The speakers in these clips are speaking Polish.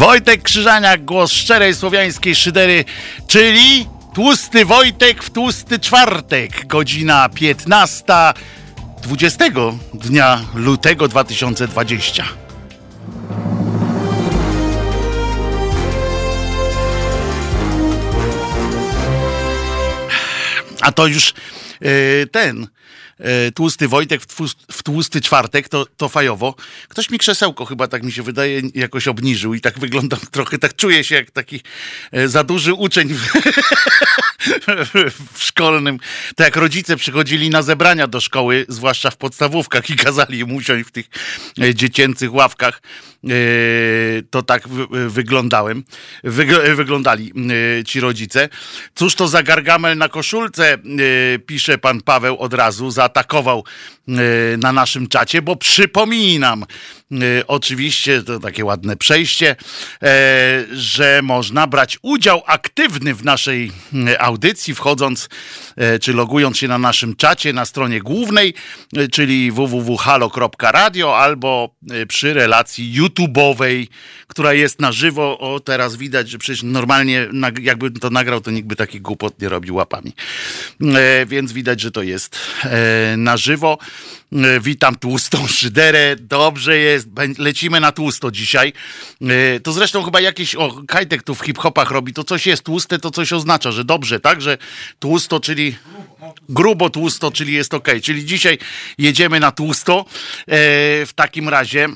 Wojtek Krzyżaniak, głos szczerej słowiańskiej szydery, czyli Tłusty Wojtek w Tłusty Czwartek, godzina 15, 20 dnia lutego 2020. A to już yy, ten tłusty Wojtek w, tłusty czwartek, to, to fajowo. Ktoś mi krzesełko chyba, tak mi się wydaje, jakoś obniżył i tak wyglądam trochę, tak czuję się jak taki e, za duży uczeń w, w szkolnym. To jak rodzice przychodzili na zebrania do szkoły, zwłaszcza w podstawówkach i kazali im usiąść w tych e, dziecięcych ławkach, to tak wyglądałem. Wyglądali ci rodzice. Cóż to za gargamel na koszulce, pisze pan Paweł od razu, za zaatakował e, na naszym czacie, bo przypominam, oczywiście to takie ładne przejście, e, że można brać udział aktywny w naszej audycji, wchodząc czy logując się na naszym czacie na stronie głównej, czyli www.halo.radio albo przy relacji YouTube'owej, która jest na żywo. O, teraz widać, że przecież normalnie jakby to nagrał, to nikt by taki głupot nie robił łapami. Więc widać, że to jest na żywo. E, witam tłustą szyderę. Dobrze jest. Lecimy na tłusto dzisiaj. E, to zresztą chyba jakiś, o, Kajtek tu w hip-hopach robi, to coś jest tłuste, to coś oznacza, że dobrze, tak? Że tłusto, czyli grubo tłusto, czyli jest ok. Czyli dzisiaj jedziemy na tłusto. E, w takim razie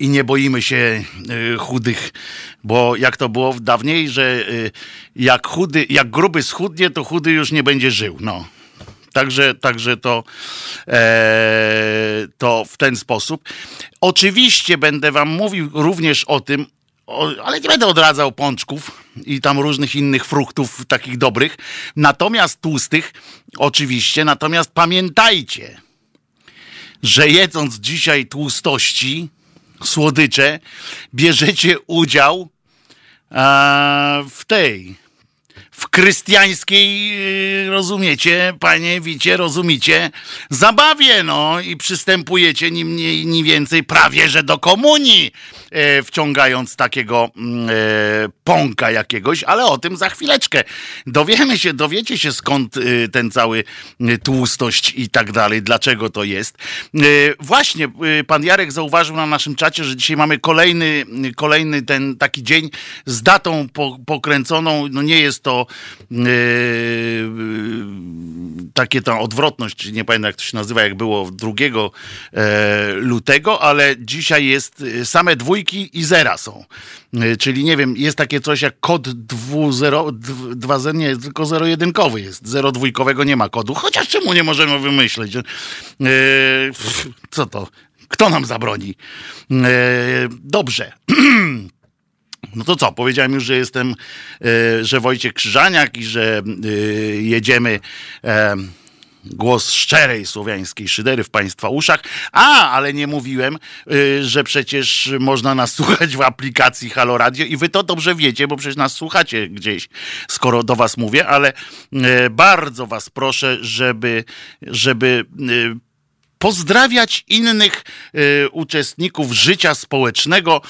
i nie boimy się chudych, bo jak to było dawniej, że jak chudy, jak gruby schudnie, to chudy już nie będzie żył. No. Także, także to, e, to w ten sposób. Oczywiście będę Wam mówił również o tym, o, ale nie będę odradzał pączków i tam różnych innych fruktów takich dobrych, natomiast tłustych, oczywiście. Natomiast pamiętajcie, że jedząc dzisiaj tłustości, słodycze, bierzecie udział a, w tej w krystiańskiej, y, rozumiecie, panie Wicie, rozumicie, zabawie, no i przystępujecie ni mniej, ni więcej prawie, że do komunii, wciągając takiego mm, e, pąka jakiegoś, ale o tym za chwileczkę. Dowiemy się, dowiecie się skąd e, ten cały tłustość i tak dalej, dlaczego to jest. E, właśnie, pan Jarek zauważył na naszym czacie, że dzisiaj mamy kolejny, kolejny ten taki dzień z datą po, pokręconą, no nie jest to takie ta odwrotność, nie pamiętam jak to się nazywa, jak było 2 e, lutego, ale dzisiaj jest e, same dwójki i zera są. E, czyli nie wiem, jest takie coś jak kod 2.0, nie, tylko zero-jedynkowy jest. Zero dwójkowego nie ma kodu. Chociaż czemu nie możemy wymyśleć? Co to? Kto nam zabroni? Dobrze. No to co, powiedziałem już, że jestem, e, że Wojciech Krzyżaniak i że e, jedziemy e, głos szczerej słowiańskiej szydery w Państwa uszach. A, ale nie mówiłem, że przecież można nas słuchać w aplikacji Halo Radio i wy to dobrze wiecie, bo przecież nas słuchacie gdzieś, skoro do was mówię, ale bardzo was proszę, żeby, żeby pozdrawiać innych uczestników życia społecznego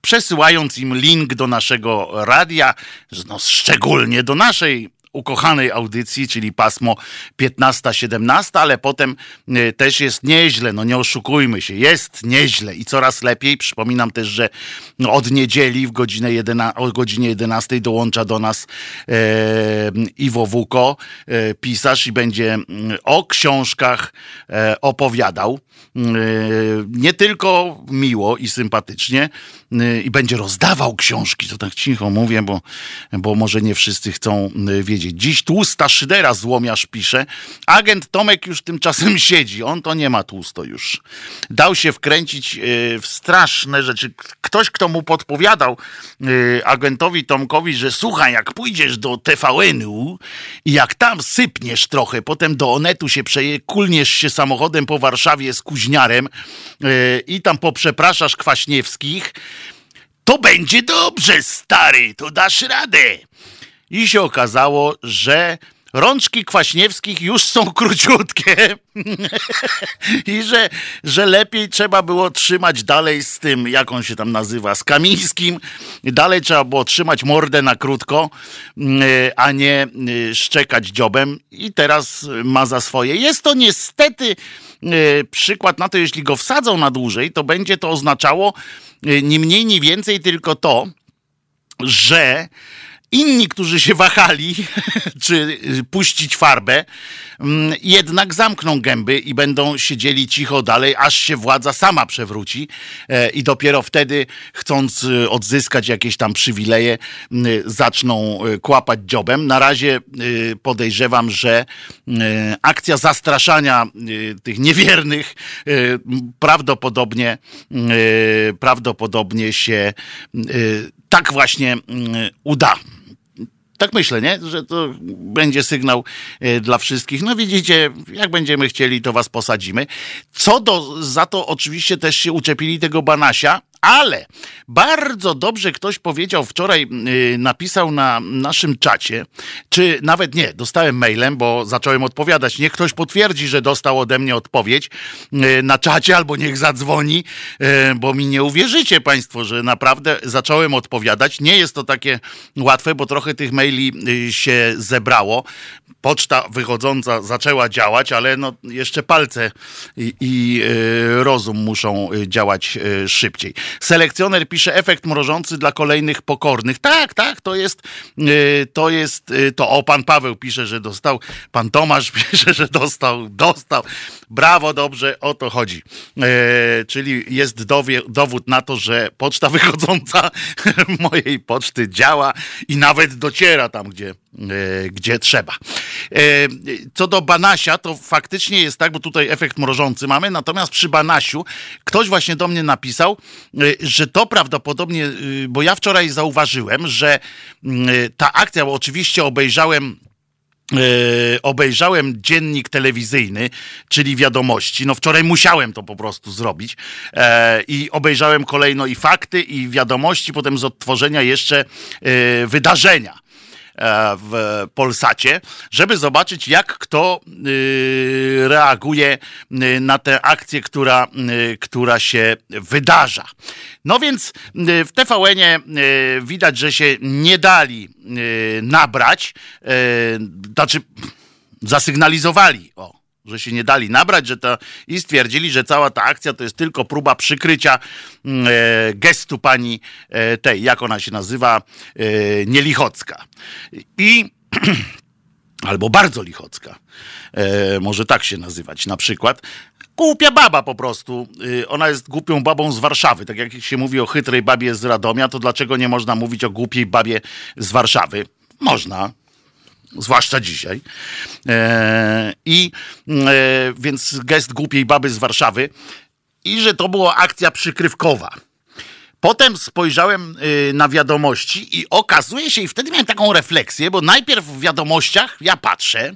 przesyłając im link do naszego radia, no szczególnie do naszej ukochanej audycji, czyli pasmo 15-17, ale potem e, też jest nieźle, no nie oszukujmy się, jest nieźle i coraz lepiej. Przypominam też, że od niedzieli w godzinę 11, o godzinie 11 dołącza do nas e, Iwo Wuko, e, pisarz i będzie mm, o książkach e, opowiadał. E, nie tylko miło i sympatycznie i będzie rozdawał książki, to tak cicho mówię, bo, bo może nie wszyscy chcą wiedzieć, Dziś tłusta szydera złomiarz pisze. Agent Tomek już tymczasem siedzi. On to nie ma tłusto już. Dał się wkręcić e, w straszne rzeczy. Ktoś, kto mu podpowiadał agentowi Tomkowi, że słuchaj, jak pójdziesz do TVN-u i jak tam sypniesz trochę, potem do Onetu się przeje, kulniesz się samochodem po Warszawie z kuźniarem i tam poprzepraszasz Kwaśniewskich, to będzie dobrze, stary, to dasz radę. I się okazało, że rączki Kwaśniewskich już są króciutkie i że, że lepiej trzeba było trzymać dalej z tym, jak on się tam nazywa, z Kamińskim, dalej trzeba było trzymać mordę na krótko, mm, a nie y, szczekać dziobem i teraz ma za swoje. Jest to niestety y, przykład na to, jeśli go wsadzą na dłużej, to będzie to oznaczało ni mniej, ni więcej tylko to, że Inni, którzy się wahali, czy puścić farbę, mm, jednak zamkną gęby i będą siedzieli cicho dalej, aż się władza sama przewróci e, i dopiero wtedy, chcąc e, odzyskać jakieś tam przywileje, zaczną e, kłapać dziobem. Na razie podejrzewam, że akcja zastraszania tych niewiernych prawdopodobnie, prawdopodobnie się tak właśnie uda. Tak myślę, nie? Że to będzie sygnał e, dla wszystkich. No widzicie, jak będziemy chcieli, to was posadzimy. Co do, za to oczywiście też się uczepili tego Banasia, ale bardzo dobrze ktoś powiedział wczoraj, yy, napisał na naszym czacie, czy nawet nie, dostałem mailem, bo zacząłem odpowiadać. Niech ktoś potwierdzi, że dostał ode mnie odpowiedź yy, na czacie, albo niech zadzwoni, yy, bo mi nie uwierzycie Państwo, że naprawdę zacząłem odpowiadać. Nie jest to takie łatwe, bo trochę tych maili y, się zebrało. Poczta wychodząca zaczęła działać, ale no jeszcze palce i, i y, rozum muszą y, działać szybciej. Selekcjoner pisze efekt mrożący dla kolejnych pokornych. Tak, tak, to jest, y, to jest, y, to o, pan Paweł pisze, że dostał, pan Tomasz pisze, że dostał, dostał. Brawo, dobrze, o to chodzi. E, czyli jest dowie, dowód na to, że poczta wychodząca mojej poczty działa i nawet dociera tam, gdzie, gdzie trzeba. E, co do Banasia, to faktycznie jest tak, bo tutaj efekt mrożący mamy, natomiast przy Banasiu ktoś właśnie do mnie napisał, że to prawdopodobnie, bo ja wczoraj zauważyłem, że ta akcja, bo oczywiście obejrzałem Yy, obejrzałem dziennik telewizyjny, czyli wiadomości. No wczoraj musiałem to po prostu zrobić. Yy, I obejrzałem kolejno i fakty, i wiadomości, potem z odtworzenia jeszcze yy, wydarzenia. E, w Polsacie, żeby zobaczyć, jak kto y, reaguje y, na tę akcję, która, y, która się wydarza. No więc w TVN-ie widać, że się nie dali nabrać, znaczy zasygnalizowali, o, że się nie dali nabrać, że to i stwierdzili, że cała ta akcja to jest tylko próba przykrycia mm, e, gestu pani e, tej, jak ona się nazywa, e, nielichocka. I albo bardzo lichocka. E, może tak się nazywać na przykład. Głupia baba po prostu. E, ona jest głupią babą z Warszawy. Tak jak się mówi o chytrej babie z Radomia, to dlaczego nie można mówić o głupiej babie z Warszawy? Można, zwłaszcza dzisiaj. E, I e, więc gest głupiej baby z Warszawy i że to była akcja przykrywkowa. Potem spojrzałem e, na wiadomości i okazuje się, i wtedy miałem taką refleksję, bo najpierw w wiadomościach ja patrzę,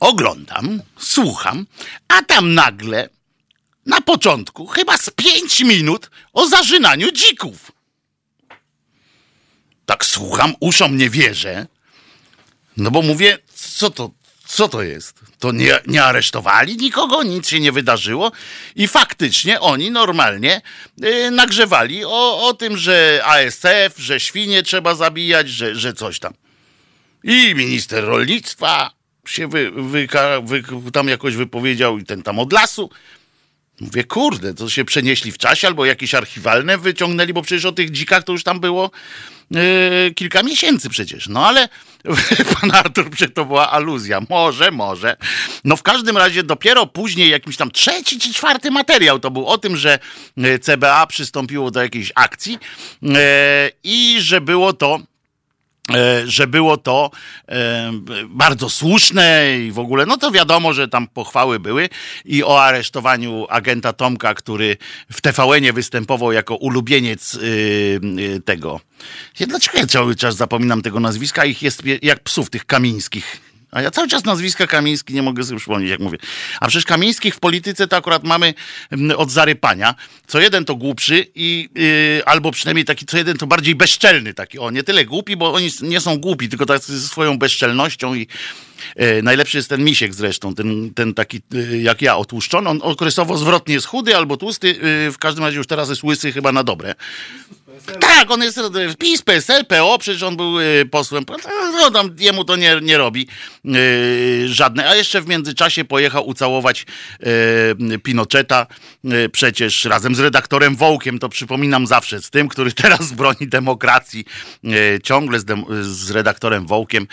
oglądam, słucham, a tam nagle na początku, chyba z pięć minut, o zażynaniu dzików. Tak słucham, uszom nie wierzę. No bo mówię, co to, co to jest? To nie, nie aresztowali nikogo, nic się nie wydarzyło i faktycznie oni normalnie y, nagrzewali o, o tym, że ASF, że świnie trzeba zabijać, że, że coś tam. I minister rolnictwa się wy, wy, wy, tam jakoś wypowiedział i ten tam od lasu. Mówię, kurde, to się przenieśli w czasie albo jakieś archiwalne wyciągnęli, bo przecież o tych dzikach to już tam było yy, kilka miesięcy przecież. No ale pan Artur, że to była aluzja. Może, może. No w każdym razie dopiero później jakimś tam trzeci czy czwarty materiał to był o tym, że yy, CBA przystąpiło do jakiejś akcji yy, i że było to E, że było to e, bardzo słuszne i w ogóle, no to wiadomo, że tam pochwały były i o aresztowaniu agenta Tomka, który w TVN-ie występował jako ulubieniec e, tego. Ja, dlaczego ja cały czas zapominam tego nazwiska? Ich jest jak psów tych kamińskich A ja cały czas nazwiska Kamiński nie mogę sobie przypomnieć, jak mówię. A przecież Kamińskich w polityce to akurat mamy mm, od zarypania. Co jeden to głupszy i yy, albo przynajmniej taki co jeden to bardziej bezczelny taki. O, nie tyle głupi, bo oni nie są głupi, tylko tak ze swoją bezczelnością i yy, najlepszy jest ten misiek zresztą, ten, ten taki yy, jak ja otłuszczony. On okresowo zwrotnie jest chudy albo tłusty, y, w każdym razie już teraz jest łysy chyba na dobre. Tak, on jest PiS, PSL, PO, przecież on był e, posłem. No, tam jemu to nie, nie robi yy, żadne. A jeszcze w międzyczasie pojechał ucałować yy, Pinocheta yy, przecież razem z redaktorem Wołkiem, to przypominam zawsze, z tym, który teraz broni demokracji. ciągle z, dem, z, redaktorem Wołkiem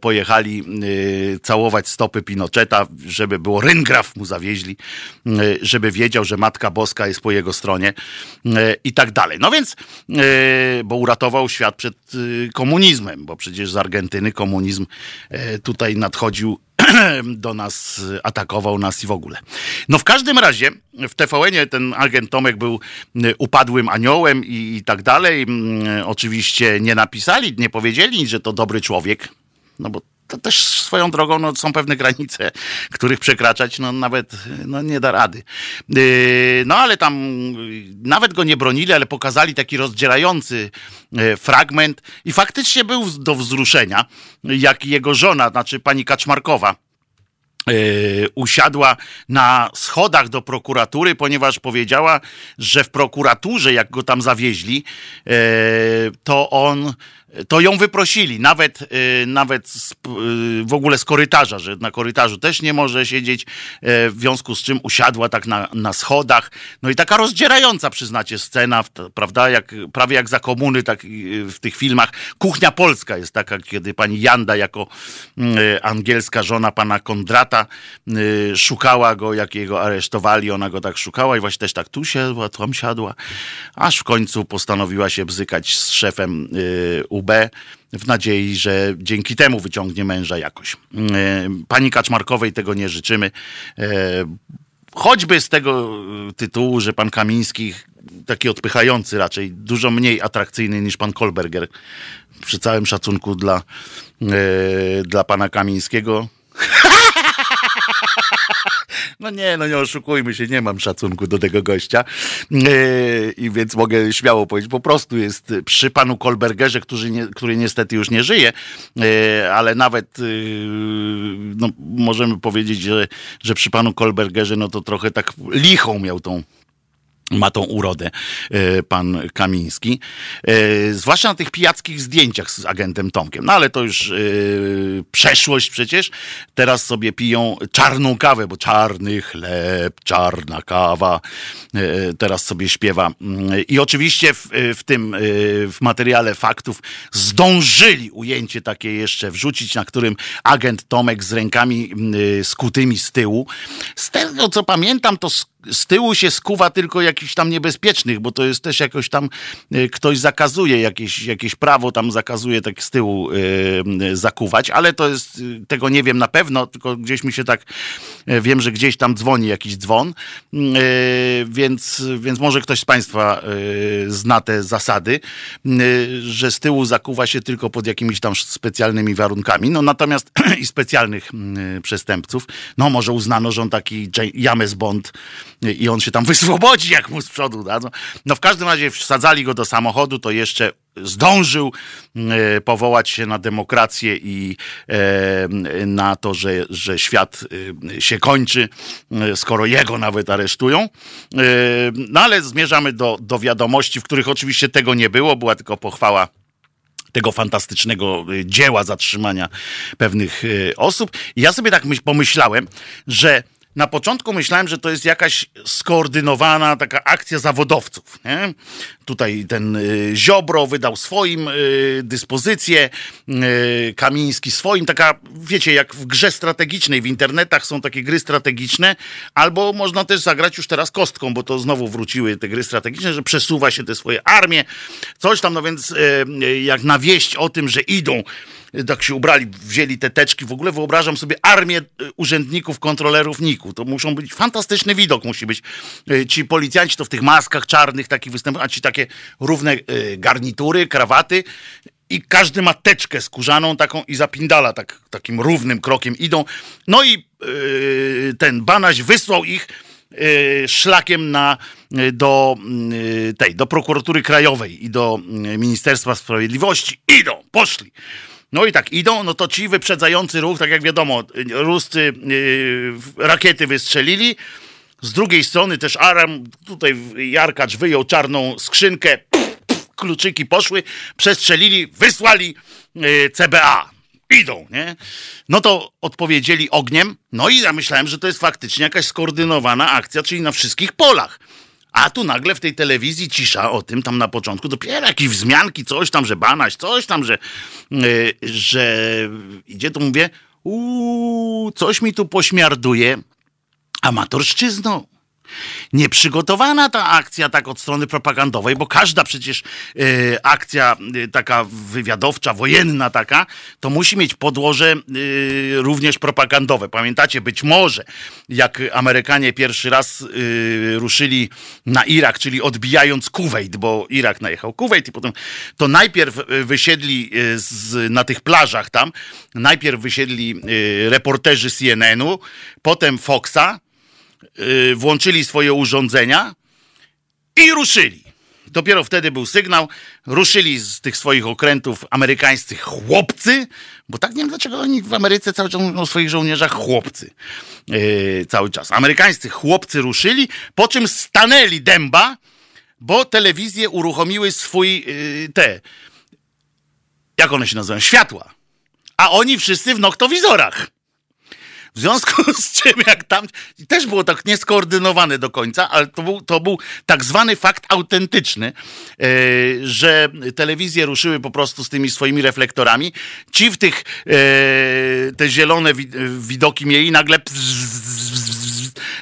pojechali całować stopy Pinocheta, żeby było ryngraf mu zawieźli, żeby wiedział, że Matka Boska jest po jego stronie i tak dalej. No więc bo uratował świat przed e, komunizmem, bo przecież z Argentyny komunizm e, tutaj nadchodził do nas, atakował nas i w ogóle. No w każdym razie w TVN-ie ten agent Tomek był upadłym aniołem i, i tak dalej. Mm, oczywiście nie napisali, nie powiedzieli, że to dobry człowiek, no bo to też swoją drogą no, są pewne granice, których przekraczać no, nawet no, nie da rady. Yy, no ale tam nawet go nie bronili, ale pokazali taki rozdzierający yy, fragment i faktycznie był do wzruszenia, jak jego żona, znaczy pani Kaczmarkowa, usiadła na schodach do prokuratury, ponieważ powiedziała, że w prokuraturze, jak go tam zawieźli, to on to ją wyprosili, nawet, y, nawet z, y, w ogóle z korytarza, że na korytarzu też nie może siedzieć, e, w związku z czym usiadła tak na, na schodach. No i taka rozdzierająca, przyznacie, scena, prawda, jak, prawie jak za komuny, tak y, w tych filmach. Kuchnia polska jest taka, kiedy pani Janda jako angielska żona pana Kondrata szukała go, jak jego aresztowali, ona go tak szukała i właśnie też tak tu siadła, tam siadła, aż w końcu postanowiła się bzykać z szefem UB w nadziei, że dzięki temu wyciągnie męża jakoś. E, pani Kaczmarkowej tego nie życzymy. E, choćby z tego tytułu, że pan Kamiński, taki odpychający raczej, dużo mniej atrakcyjny niż pan Kolberger, przy całym szacunku dla, e, dla pana Kamińskiego. No nie, no nie oszukujmy się, nie mam szacunku do tego gościa. Yy, I więc mogę śmiało powiedzieć, po prostu jest przy panu Kolbergerze, który, nie, który niestety już nie żyje, yy, ale nawet yy, no, możemy powiedzieć, że, że przy panu Kolbergerze no to trochę tak lichą miał tą ma tą urodę e, pan Kamiński. E, zwłaszcza na tych pijackich zdjęciach z agentem Tomkiem. No ale to już e, przeszłość przecież. Teraz sobie piją czarną kawę, bo czarny chleb, czarna kawa. Teraz sobie śpiewa. I oczywiście w, w tym, w materiale faktów zdążyli ujęcie takie jeszcze wrzucić, na którym agent Tomek z rękami skutymi z tyłu. Z tego co pamiętam, to z tyłu się skuwa tylko jakichś tam niebezpiecznych, bo to jest też jakoś tam e, ktoś zakazuje, jakieś, jakieś prawo tam zakazuje tak z tyłu yy, zakuwać, ale to jest, tego nie wiem na pewno, tylko gdzieś mi się tak, wiem, że gdzieś tam dzwoni jakiś dzwon, yy, więc, więc może ktoś z Państwa yy, zna te zasady, że z tyłu zakuwa się tylko pod jakimiś tam specjalnymi warunkami, no natomiast i specjalnych przestępców, no może uznano, że on taki James Bond, i on się tam wyswobodzi, jak mu z przodu dadzą. No w każdym razie wsadzali go do samochodu, to jeszcze zdążył e, powołać się na demokrację i e, na to, że, że świat e, się kończy, skoro jego nawet aresztują. No ale zmierzamy do, do wiadomości, w których oczywiście tego nie było, była tylko pochwała tego fantastycznego dzieła zatrzymania pewnych osób. I ja sobie tak pomyślałem, że na początku myślałem, że to jest jakaś skoordynowana taka akcja zawodowców. Nie? Tutaj ten y, Ziobro wydał swoim y, dyspozycję, y, Kamiński swoim. Taka, wiecie, jak w grze strategicznej w internetach są takie gry strategiczne, albo można też zagrać już teraz kostką, bo to znowu wróciły te gry strategiczne, że przesuwa się te swoje armie, coś tam, no więc jak na wieść o tym, że idą tak się ubrali, wzięli te teczki. W ogóle wyobrażam sobie armię urzędników, kontrolerów NIK-u. To muszą być fantastyczny widok musi być. Ci policjanci to w tych maskach czarnych takich występują, a ci takie równe e, garnitury, krawaty i każdy ma teczkę skórzaną taką i zapindala tak, takim równym krokiem idą. No i yy, ten Banaś wysłał ich yy, szlakiem na, yy, do yy, tej, do prokuratury krajowej i do yy, Ministerstwa Sprawiedliwości. Idą, poszli. No i tak idą, no to ci wyprzedzający ruch, tak jak wiadomo, Ruscy rakiety wystrzelili, z drugiej strony też Aram, tutaj Jarkacz wyjął czarną skrzynkę, kluczyki poszły, przestrzelili, wysłali yy, CBA. Idą, nie? No to odpowiedzieli ogniem. No i ja myślałem, że to jest faktycznie jakaś skoordynowana akcja, czyli na wszystkich polach. A tu nagle w tej telewizji cisza o tym, tam na początku, dopiero jakieś wzmianki, coś tam, że banaś, coś tam, że, yy, że idzie, to mówię, uuu, coś mi tu pośmiarduje amatorszczyzną. Nieprzygotowana ta akcja tak od strony propagandowej, bo każda przecież y, akcja y, taka wywiadowcza, wojenna taka, to musi mieć podłoże y, również propagandowe. Pamiętacie, być może jak Amerykanie pierwszy raz ruszyli na Irak, czyli odbijając Kuwait, bo Irak najechał Kuwait i potem to najpierw wysiedli z, na tych plażach tam, najpierw wysiedli reporterzy CNN-u, potem Foxa, Y, włączyli swoje urządzenia i ruszyli. Dopiero wtedy był sygnał, ruszyli z tych swoich okrętów amerykańscy chłopcy, bo tak nie wiem dlaczego oni w Ameryce cały czas mówią o swoich żołnierzach chłopcy. Yy, cały czas. Amerykańscy chłopcy ruszyli, po czym stanęli dęba, bo telewizje uruchomiły swój yy, te, jak one się nazywają, światła. A oni wszyscy w noktowizorach. W związku z czym, jak tam też było tak nieskoordynowane do końca, ale to był, to był tak zwany fakt autentyczny, yy, że telewizje ruszyły po prostu z tymi swoimi reflektorami. Ci w tych yy, te zielone widoki mieli nagle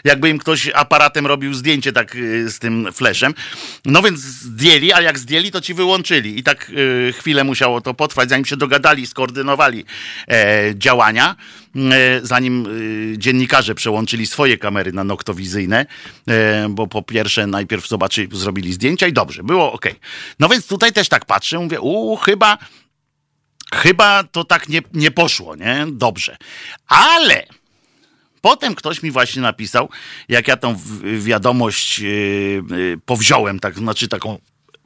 jakby im ktoś aparatem robił zdjęcie tak y, z tym fleszem. No więc zdjęli, a jak zdjęli, to ci wyłączyli. I tak chwilę musiało to potrwać, zanim się dogadali, skoordynowali e, działania e, zanim e, dziennikarze przełączyli swoje kamery na noktowizyjne, bo po pierwsze najpierw zobaczyli, zrobili zdjęcia i dobrze, było ok. No więc tutaj też tak patrzę, mówię, u chyba, chyba to tak nie, nie poszło, nie? Dobrze. Ale Potem ktoś mi właśnie napisał, jak ja tą wiadomość powziąłem, tak znaczy taką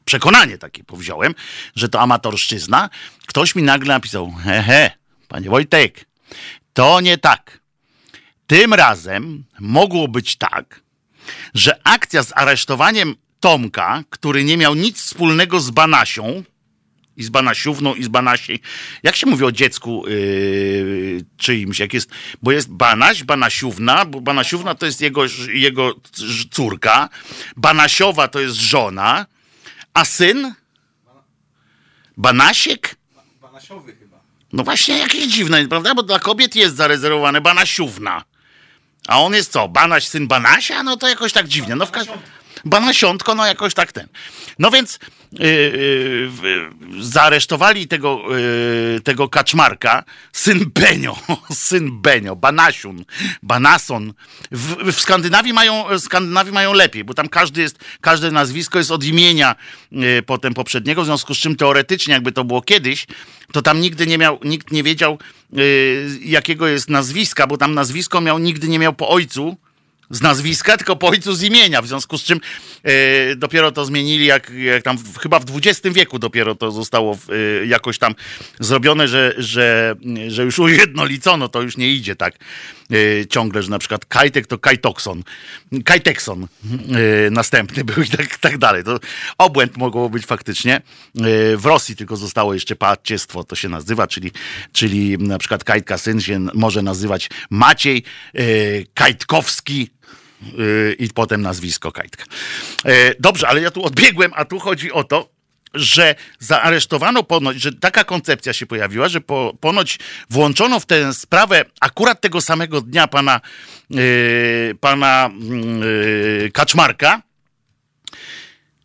przekonanie takie powziąłem, że to amatorszczyzna, ktoś mi nagle napisał, hehe, panie Wojtek, to nie tak. Tym razem mogło być tak, że akcja z aresztowaniem Tomka, który nie miał nic wspólnego z Banasią, i z Banasiówną, i z Banasiej. Jak się mówi o dziecku yy, czyimś? Jak jest, bo jest Banaś, Banasiówna, bo Banasiówna to jest jego, jego córka, Banasiowa to jest żona, a syn? Banasiek? Banasiowy. No właśnie jakieś dziwne, prawda? Bo dla kobiet jest zarezerwowane Banasiówna. A on jest co? Banaś, syn Banasia? No to jakoś tak dziwnie. No w każdym Banasiątko, no jakoś tak ten. No więc yy, yy, zaaresztowali tego, yy, tego kaczmarka, syn Benio, syn Benio, Banasiun, Banason. W, w, Skandynawii, mają, Skandynawii mają lepiej, bo tam każdy jest, każde nazwisko jest od imienia y, potem poprzedniego, w związku z czym teoretycznie, jakby to było kiedyś, to tam nigdy nie miał, nikt nie wiedział, y, jakiego jest nazwiska, bo tam nazwisko miał, nigdy nie miał po ojcu, z nazwiska, tylko po ojcu z imienia, w związku z czym e, dopiero to zmienili, jak, jak tam w, chyba w XX wieku dopiero to zostało e, jakoś tam zrobione, że, że, że już ujednolicono, to już nie idzie tak e, ciągle, że na przykład Kajtek to Kajtokson, Kajtekson następny był i tak, tak dalej. To obłęd mogło być faktycznie. w Rosji tylko zostało jeszcze paciestwo, to się nazywa, czyli, czyli na przykład Kajtka syn się może nazywać Maciej Kajtkowski i potem nazwisko Kajtka. E, dobrze, ale ja tu odbiegłem, a tu chodzi o to, że zaaresztowano ponoć, że taka koncepcja się pojawiła, że po, ponoć włączono w tę sprawę akurat tego samego dnia pana, yy, pana yy, Kaczmarka,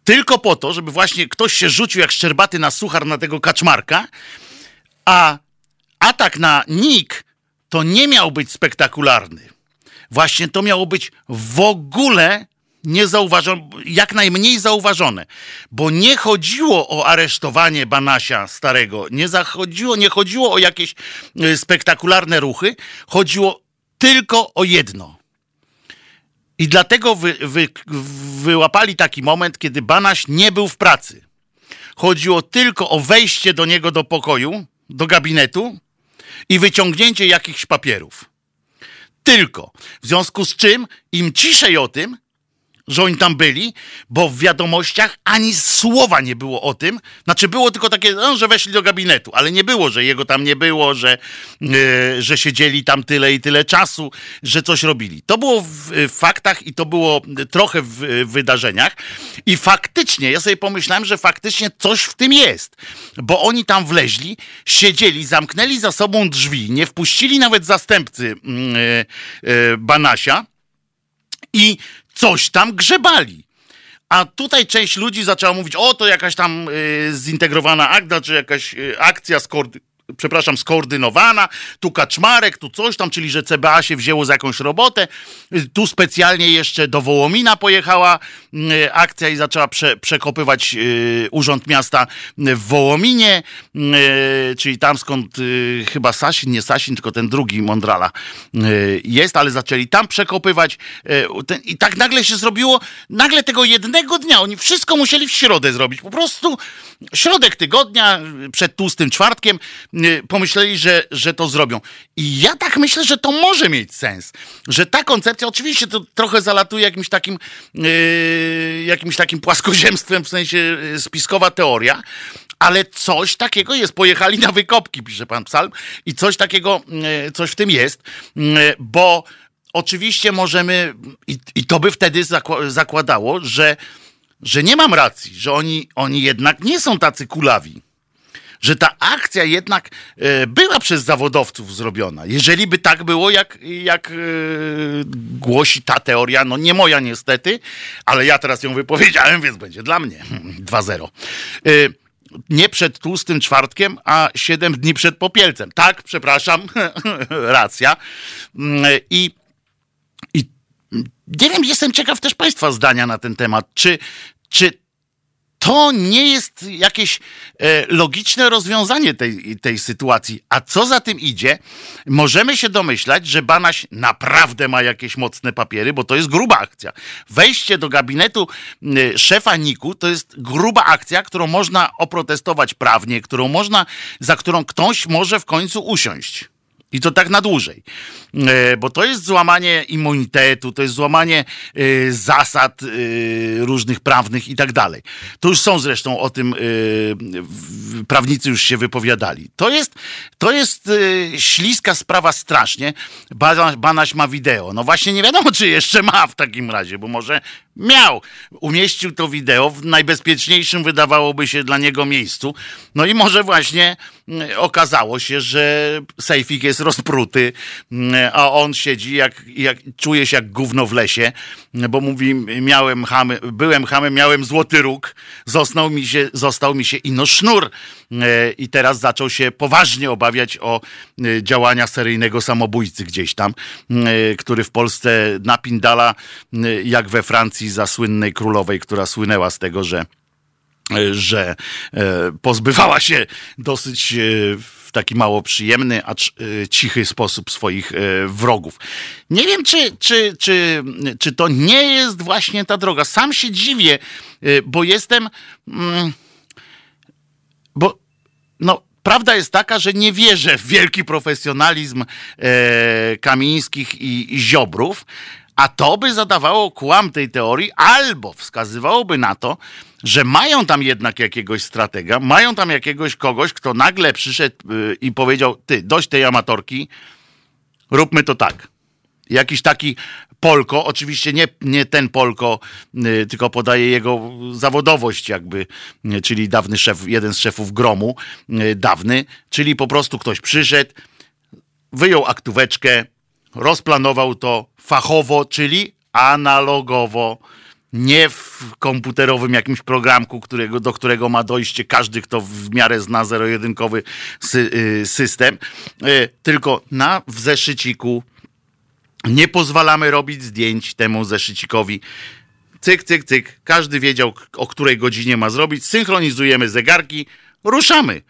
tylko po to, żeby właśnie ktoś się rzucił jak szczerbaty na suchar na tego Kaczmarka, a atak na NIK to nie miał być spektakularny właśnie to miało być w ogóle nie zauważone, jak najmniej zauważone, bo nie chodziło o aresztowanie Banasia starego, nie zachodziło, nie chodziło o jakieś e, spektakularne ruchy, chodziło tylko o jedno. I dlatego wy, wy, wyłapali taki moment, kiedy Banaś nie był w pracy. Chodziło tylko o wejście do niego do pokoju, do gabinetu i wyciągnięcie jakichś papierów. Tylko. W związku z czym im ciszej o tym, że oni tam byli, bo w wiadomościach ani słowa nie było o tym. Znaczy było tylko takie, no, że weszli do gabinetu, ale nie było, że jego tam nie było, że, yy, że siedzieli tam tyle i tyle czasu, że coś robili. To było w, w faktach i to było trochę w, w wydarzeniach. I faktycznie, ja sobie pomyślałem, że faktycznie coś w tym jest, bo oni tam wleźli, siedzieli, zamknęli za sobą drzwi, nie wpuścili nawet zastępcy yy, yy, Banasia i coś tam grzebali. A tutaj część ludzi zaczęła mówić, o to jakaś tam y, zintegrowana akta, czy jakaś y, akcja skoordy przepraszam, skoordynowana, tu kaczmarek, tu coś tam, czyli że CBA się wzięło za jakąś robotę. Tu specjalnie jeszcze do Wołomina pojechała y, akcja i zaczęła prze, przekopywać y, urząd miasta w Wołominie, y, czyli tam skąd chyba Sasin, nie Sasin, tylko ten drugi Mondrala jest, ale zaczęli tam przekopywać i tak nagle się zrobiło, nagle tego jednego dnia, oni wszystko musieli w środę zrobić, po prostu środek tygodnia przed tłustym czwartkiem pomyśleli, że, że to zrobią. I ja tak myślę, że to może mieć sens. Że ta koncepcja, oczywiście to trochę zalatuje jakimś takim, yy, jakimś takim płaskoziemstwem, w sensie yy, spiskowa teoria, ale coś takiego jest. Pojechali na wykopki, pisze pan Psalm, i coś takiego, coś w tym jest, bo oczywiście możemy, i, i to by wtedy zakładało, że, że nie mam racji, że oni, oni jednak nie są tacy kulawi że ta akcja jednak e, była przez zawodowców zrobiona. Jeżeli by tak było, jak, jak e, głosi ta teoria, no nie moja niestety, ale ja teraz ją wypowiedziałem, więc będzie dla mnie 2-0. E, nie przed tłustym czwartkiem, a 7 dni przed popielcem. Tak, przepraszam, racja. I, I nie wiem, jestem ciekaw też Państwa zdania na ten temat. Czy, czy to nie jest jakieś e, logiczne rozwiązanie tej, tej sytuacji. A co za tym idzie, możemy się domyślać, że Banaś naprawdę ma jakieś mocne papiery, bo to jest gruba akcja. Wejście do gabinetu e, szefa Niku to jest gruba akcja, którą można oprotestować prawnie, którą można, za którą ktoś może w końcu usiąść. I to tak na dłużej. E, bo to jest złamanie immunitetu, to jest złamanie e, zasad e, różnych prawnych i tak dalej. To już są zresztą o tym prawnicy już się wypowiadali. To jest, to jest śliska sprawa strasznie. Banaś ma wideo. No właśnie nie wiadomo, czy jeszcze ma w takim razie, bo może miał. Umieścił to wideo w najbezpieczniejszym wydawałoby się dla niego miejscu. No i może właśnie okazało się, że sejfik jest rozpruty, a on siedzi, jak, jak czuje się jak gówno w lesie, bo mówi, miałem chamy, byłem hamem, miałem złoty róg, został mi się, został mi się ino sznur e, i teraz zaczął się poważnie obawiać o e, działania seryjnego samobójcy gdzieś tam, e, który w Polsce napindala, jak we Francji za słynnej królowej, która słynęła z tego, że że pozbywała się dosyć w taki mało przyjemny, acz e, cichy sposób swoich e, wrogów. Nie wiem, czy, czy, czy, czy to nie jest właśnie ta droga. Sam się dziwię, e, bo jestem. Mm, bo no, prawda jest taka, że nie wierzę w wielki profesjonalizm Kamińskich i, i Ziobrów, a to by zadawało kłam tej teorii, albo wskazywałoby na to, że mają tam jednak jakiegoś stratega, mają tam jakiegoś kogoś, kto nagle przyszedł y, i powiedział: Ty, dość tej amatorki, róbmy to tak. Jakiś taki Polko, oczywiście nie, nie ten Polko, y, tylko podaje jego zawodowość, jakby, y, czyli dawny szef, jeden z szefów gromu, dawny, czyli po prostu ktoś przyszedł, wyjął aktóweczkę, rozplanował to fachowo, czyli analogowo nie w komputerowym jakimś programku, którego, do którego ma dojście każdy, kto w miarę zna zero-jedynkowy sy, y, system, y, tylko na w zeszyciku. Nie pozwalamy robić zdjęć temu zeszycikowi. cyk, cyk, cyk. Każdy wiedział, o której godzinie ma zrobić. Synchronizujemy zegarki, ruszamy.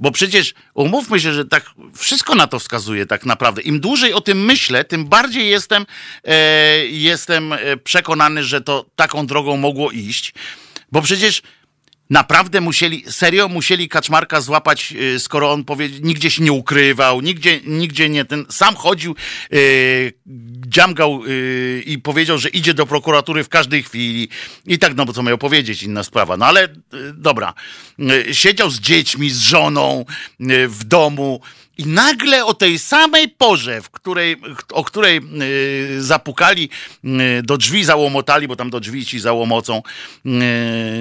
Bo przecież umówmy się, że tak wszystko na to wskazuje tak naprawdę. Im dłużej o tym myślę, tym bardziej jestem, e, jestem e, przekonany, że to taką drogą mogło iść. Bo przecież Naprawdę musieli, serio musieli Kaczmarka złapać, y, skoro on powie, nigdzie się nie ukrywał, nigdzie, nigdzie nie ten, sam chodził, yy, dziamgał yy, i powiedział, że idzie do prokuratury w każdej chwili. I tak, no bo co miał powiedzieć, inna sprawa. No ale yy, dobra, yy, siedział z dziećmi, z żoną yy, w domu, i nagle o tej samej porze, w której, o której yy, zapukali yy, do drzwi, załomotali, bo tam do drzwi ci załomocą, yy,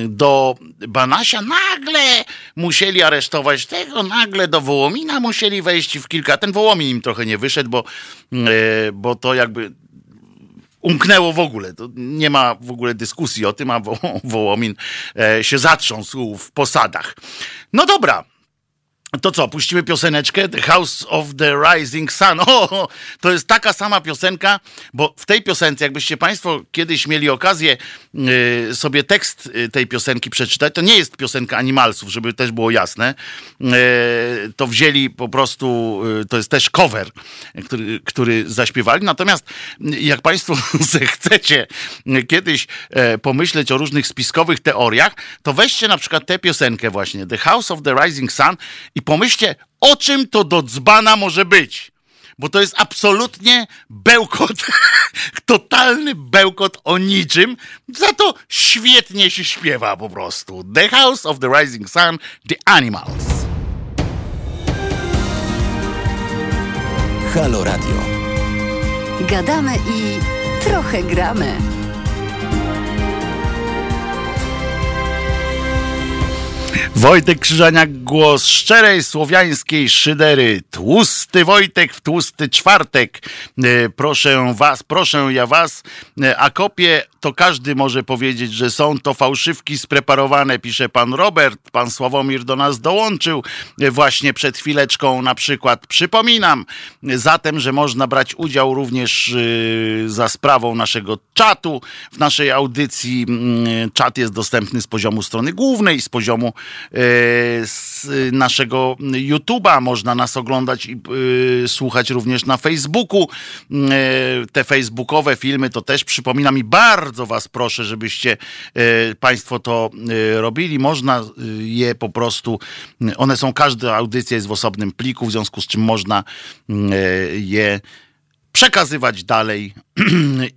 do Banasia, nagle musieli aresztować tego, nagle do Wołomina musieli wejść w kilka. Ten Wołomin im trochę nie wyszedł, bo, bo to jakby umknęło w ogóle. To nie ma w ogóle dyskusji o tym, a Wołomin się zatrząsł w posadach. No dobra. To co, puścimy pioseneczkę The House of the Rising Sun. O, to jest taka sama piosenka, bo w tej piosence, jakbyście Państwo kiedyś mieli okazję y, sobie tekst y, tej piosenki przeczytać, to nie jest piosenka Animalsów, żeby też było jasne. Y, to wzięli po prostu, to jest też cover, który, który zaśpiewali. Natomiast jak Państwo chcecie kiedyś e, pomyśleć o różnych spiskowych teoriach, to weźcie na przykład tę piosenkę właśnie, The House of the Rising Sun i pomyślcie, o czym to do dzbana może być. Bo to jest absolutnie bełkot, totalny bełkot o niczym. Za to świetnie się śpiewa po prostu. The House of the Rising Sun, The Animals. Halo Radio. Gadamy i trochę gramy. Wojtek Krzyżaniak, głos szczerej słowiańskiej szydery. Tłusty Wojtek w tłusty czwartek. E, proszę was, proszę ja was, e, a kopie to każdy może powiedzieć, że są to fałszywki spreparowane, pisze pan Robert. Pan Sławomir do nas dołączył właśnie przed chwileczką na przykład. Przypominam zatem, że można brać udział również za sprawą naszego czatu w naszej audycji. Mm, czat jest dostępny z poziomu strony głównej, z poziomu E, z naszego YouTube'a. Można nas oglądać i e, słuchać również na Facebooku. Te facebookowe filmy to też przypominam i bardzo Was proszę, żebyście Państwo to robili. Można je po prostu, one są, każda audycja jest w osobnym pliku, w związku z czym można je przekazywać dalej.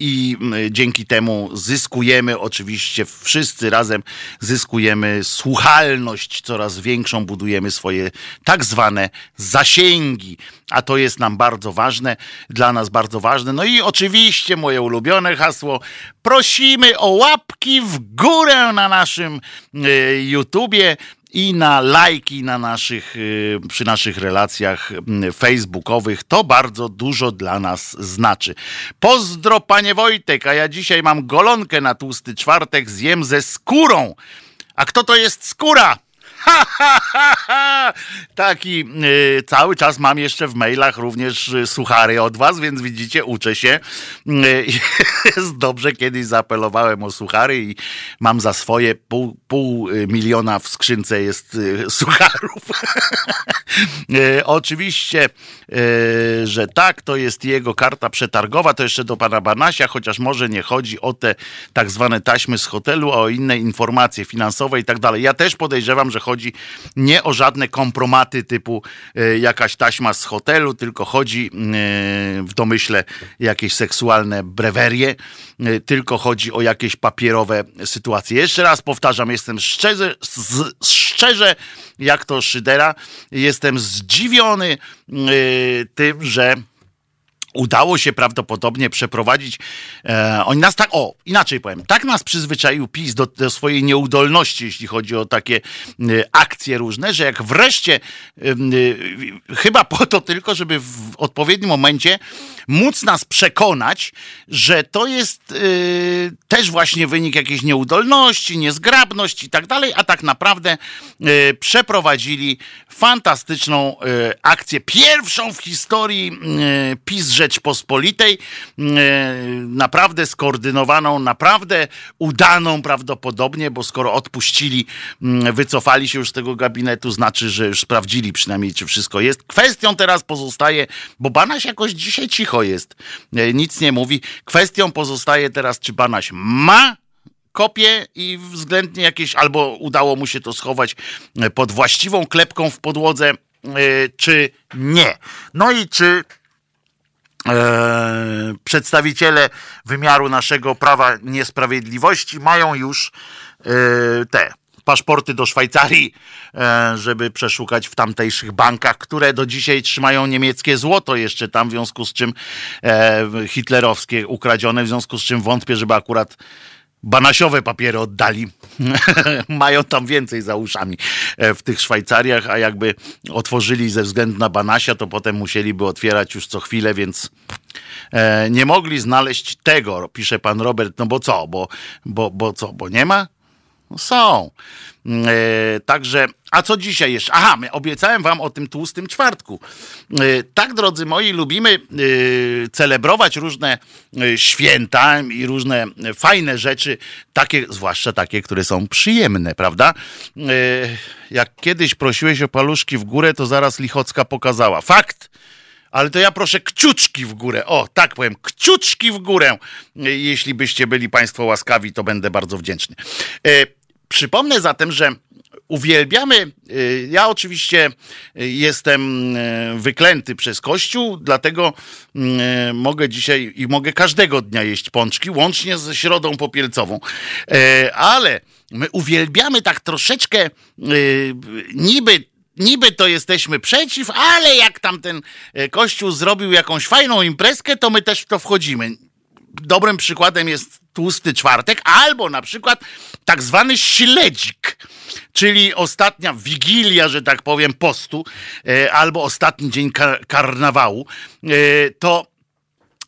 I dzięki temu zyskujemy oczywiście wszyscy razem zyskujemy słuchalność coraz większą, budujemy swoje tak zwane zasięgi, a to jest nam bardzo ważne, dla nas bardzo ważne. No i oczywiście moje ulubione hasło, prosimy o łapki w górę na naszym e, YouTubie i na lajki na naszych, y, przy naszych relacjach facebookowych. To bardzo dużo dla nas znaczy. Pozdro panie Wojtek, a ja dzisiaj mam golonkę na tłusty czwartek, zjem ze skórą. A kto to jest skóra? Taki y, cały czas mam jeszcze w mailach również y, suchary od was, więc widzicie, uczę się. Y, jest dobrze, kiedyś zaapelowałem o suchary i mam za swoje pół, pół y, miliona w skrzynce jest y, sucharów. Y, oczywiście, że tak, to jest jego karta przetargowa, to jeszcze do pana Banasia, chociaż może nie chodzi o te tak zwane taśmy z hotelu, a o inne informacje finansowe i tak dalej. Ja też podejrzewam, że chodzi chodzi nie o żadne kompromaty typu e, jakaś taśma z hotelu, tylko chodzi e, w domyśle jakieś seksualne brewerie, e, tylko chodzi o jakieś papierowe sytuacje. Jeszcze raz powtarzam, jestem szczerze, szczerze jak to Szydera, jestem zdziwiony tym, że udało się prawdopodobnie przeprowadzić. E, oni nas tak, o, inaczej powiem, tak nas przyzwyczaił PiS do, do swojej nieudolności, jeśli chodzi o takie e, akcje różne, że jak wreszcie, e, e, chyba po to tylko, żeby w odpowiednim momencie móc nas przekonać, że to jest też właśnie wynik jakiejś nieudolności, niezgrabności i tak dalej, a tak naprawdę przeprowadzili fantastyczną akcję, pierwszą w historii PiS, że Rzeczpospolitej, naprawdę skoordynowaną, naprawdę udaną prawdopodobnie, bo skoro odpuścili, wycofali się już z tego gabinetu, znaczy, że już sprawdzili przynajmniej, czy wszystko jest. Kwestią teraz pozostaje, bo Banaś jakoś dzisiaj cicho jest, nic nie mówi. Kwestią pozostaje teraz, czy Banaś ma kopie i względnie jakieś, albo udało mu się to schować e, pod właściwą klepką w podłodze, e, czy nie. No i czy e, przedstawiciele wymiaru naszego prawa niesprawiedliwości mają już e, te paszporty do Szwajcarii, e, żeby przeszukać w tamtejszych bankach, które do dzisiaj trzymają niemieckie złoto jeszcze tam, w związku z czym hitlerowskie ukradzione, w związku z czym wątpię, żeby akurat banasiowe papiery oddali. Mają tam więcej za uszami e, w tych Szwajcariach, a jakby otworzyli ze względu na Banasia, to potem musieliby otwierać już co chwilę, więc e, nie mogli znaleźć tego, pisze pan Robert, no bo co, bo, bo, bo co, bo nie ma? Są. Mm, e, także, a co dzisiaj jeszcze? Aha, obiecałem wam o tym tłustym czwartku. E, tak, drodzy moi, lubimy e, celebrować różne święta i różne fajne rzeczy, takie, zwłaszcza takie, które są przyjemne, prawda? Jak kiedyś prosiłeś o paluszki w górę, to zaraz Lichocka pokazała. Fakt! ale to ja proszę kciuczki w górę. O, tak powiem, kciuczki w górę. Jeśli byście byli Państwo łaskawi, to będę bardzo wdzięczny. E, Przypomnę zatem, że uwielbiamy. Y, ja oczywiście y, jestem y, wyklęty przez Kościół, dlatego mogę dzisiaj i mogę każdego dnia jeść pączki, łącznie ze środą popielcową. Ale my uwielbiamy tak troszeczkę niby niby to jesteśmy przeciw, ale jak tam ten kościół zrobił jakąś fajną imprezkę, to my też w to wchodzimy. Dobrym przykładem jest tłusty czwartek, albo na przykład tak zwany śledzik, czyli ostatnia wigilia, że tak powiem, postu, e, albo ostatni dzień kar karnawału, e, to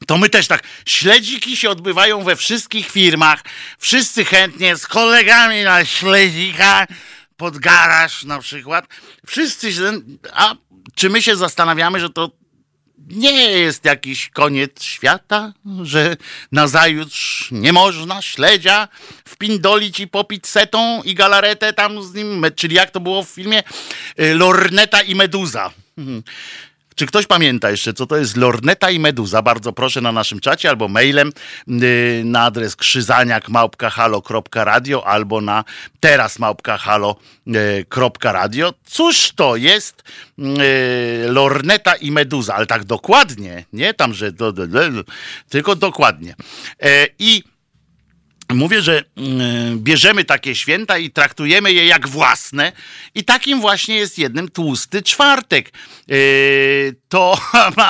to my też tak, śledziki się odbywają we wszystkich firmach, wszyscy chętnie z kolegami na śledzika, pod garaż na przykład, wszyscy, a czy my się zastanawiamy, że to nie jest jakiś koniec świata, że nazajutrz nie można śledzia wpindolić i popić setą i galaretę tam z nim, czyli jak to było w filmie y, Lorneta i Meduza. Czy ktoś pamięta jeszcze, co to jest lorneta i meduza? Bardzo proszę na naszym czacie albo mailem yy, na adres krzyzaniak.halo.radio albo na teraz małpka.halo.radio. Cóż to jest yy, lorneta i meduza? Ale tak dokładnie, nie tam, że tylko dokładnie. Yy, I Mówię, że mm, bierzemy takie święta i traktujemy je jak własne, i takim właśnie jest jednym tłusty czwartek. Yy, to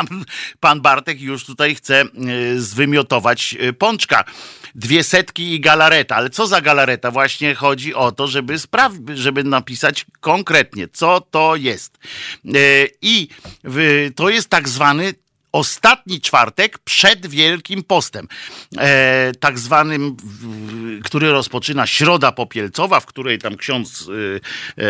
pan Bartek już tutaj chce yy, zwymiotować yy, pączka. Dwie setki i galareta. Ale co za galareta? Właśnie chodzi o to, żeby, spraw- żeby napisać konkretnie, co to jest. I to jest tak zwany ostatni czwartek przed Wielkim Postem, e, tak zwanym, który rozpoczyna Środa Popielcowa, w której tam ksiądz e, e,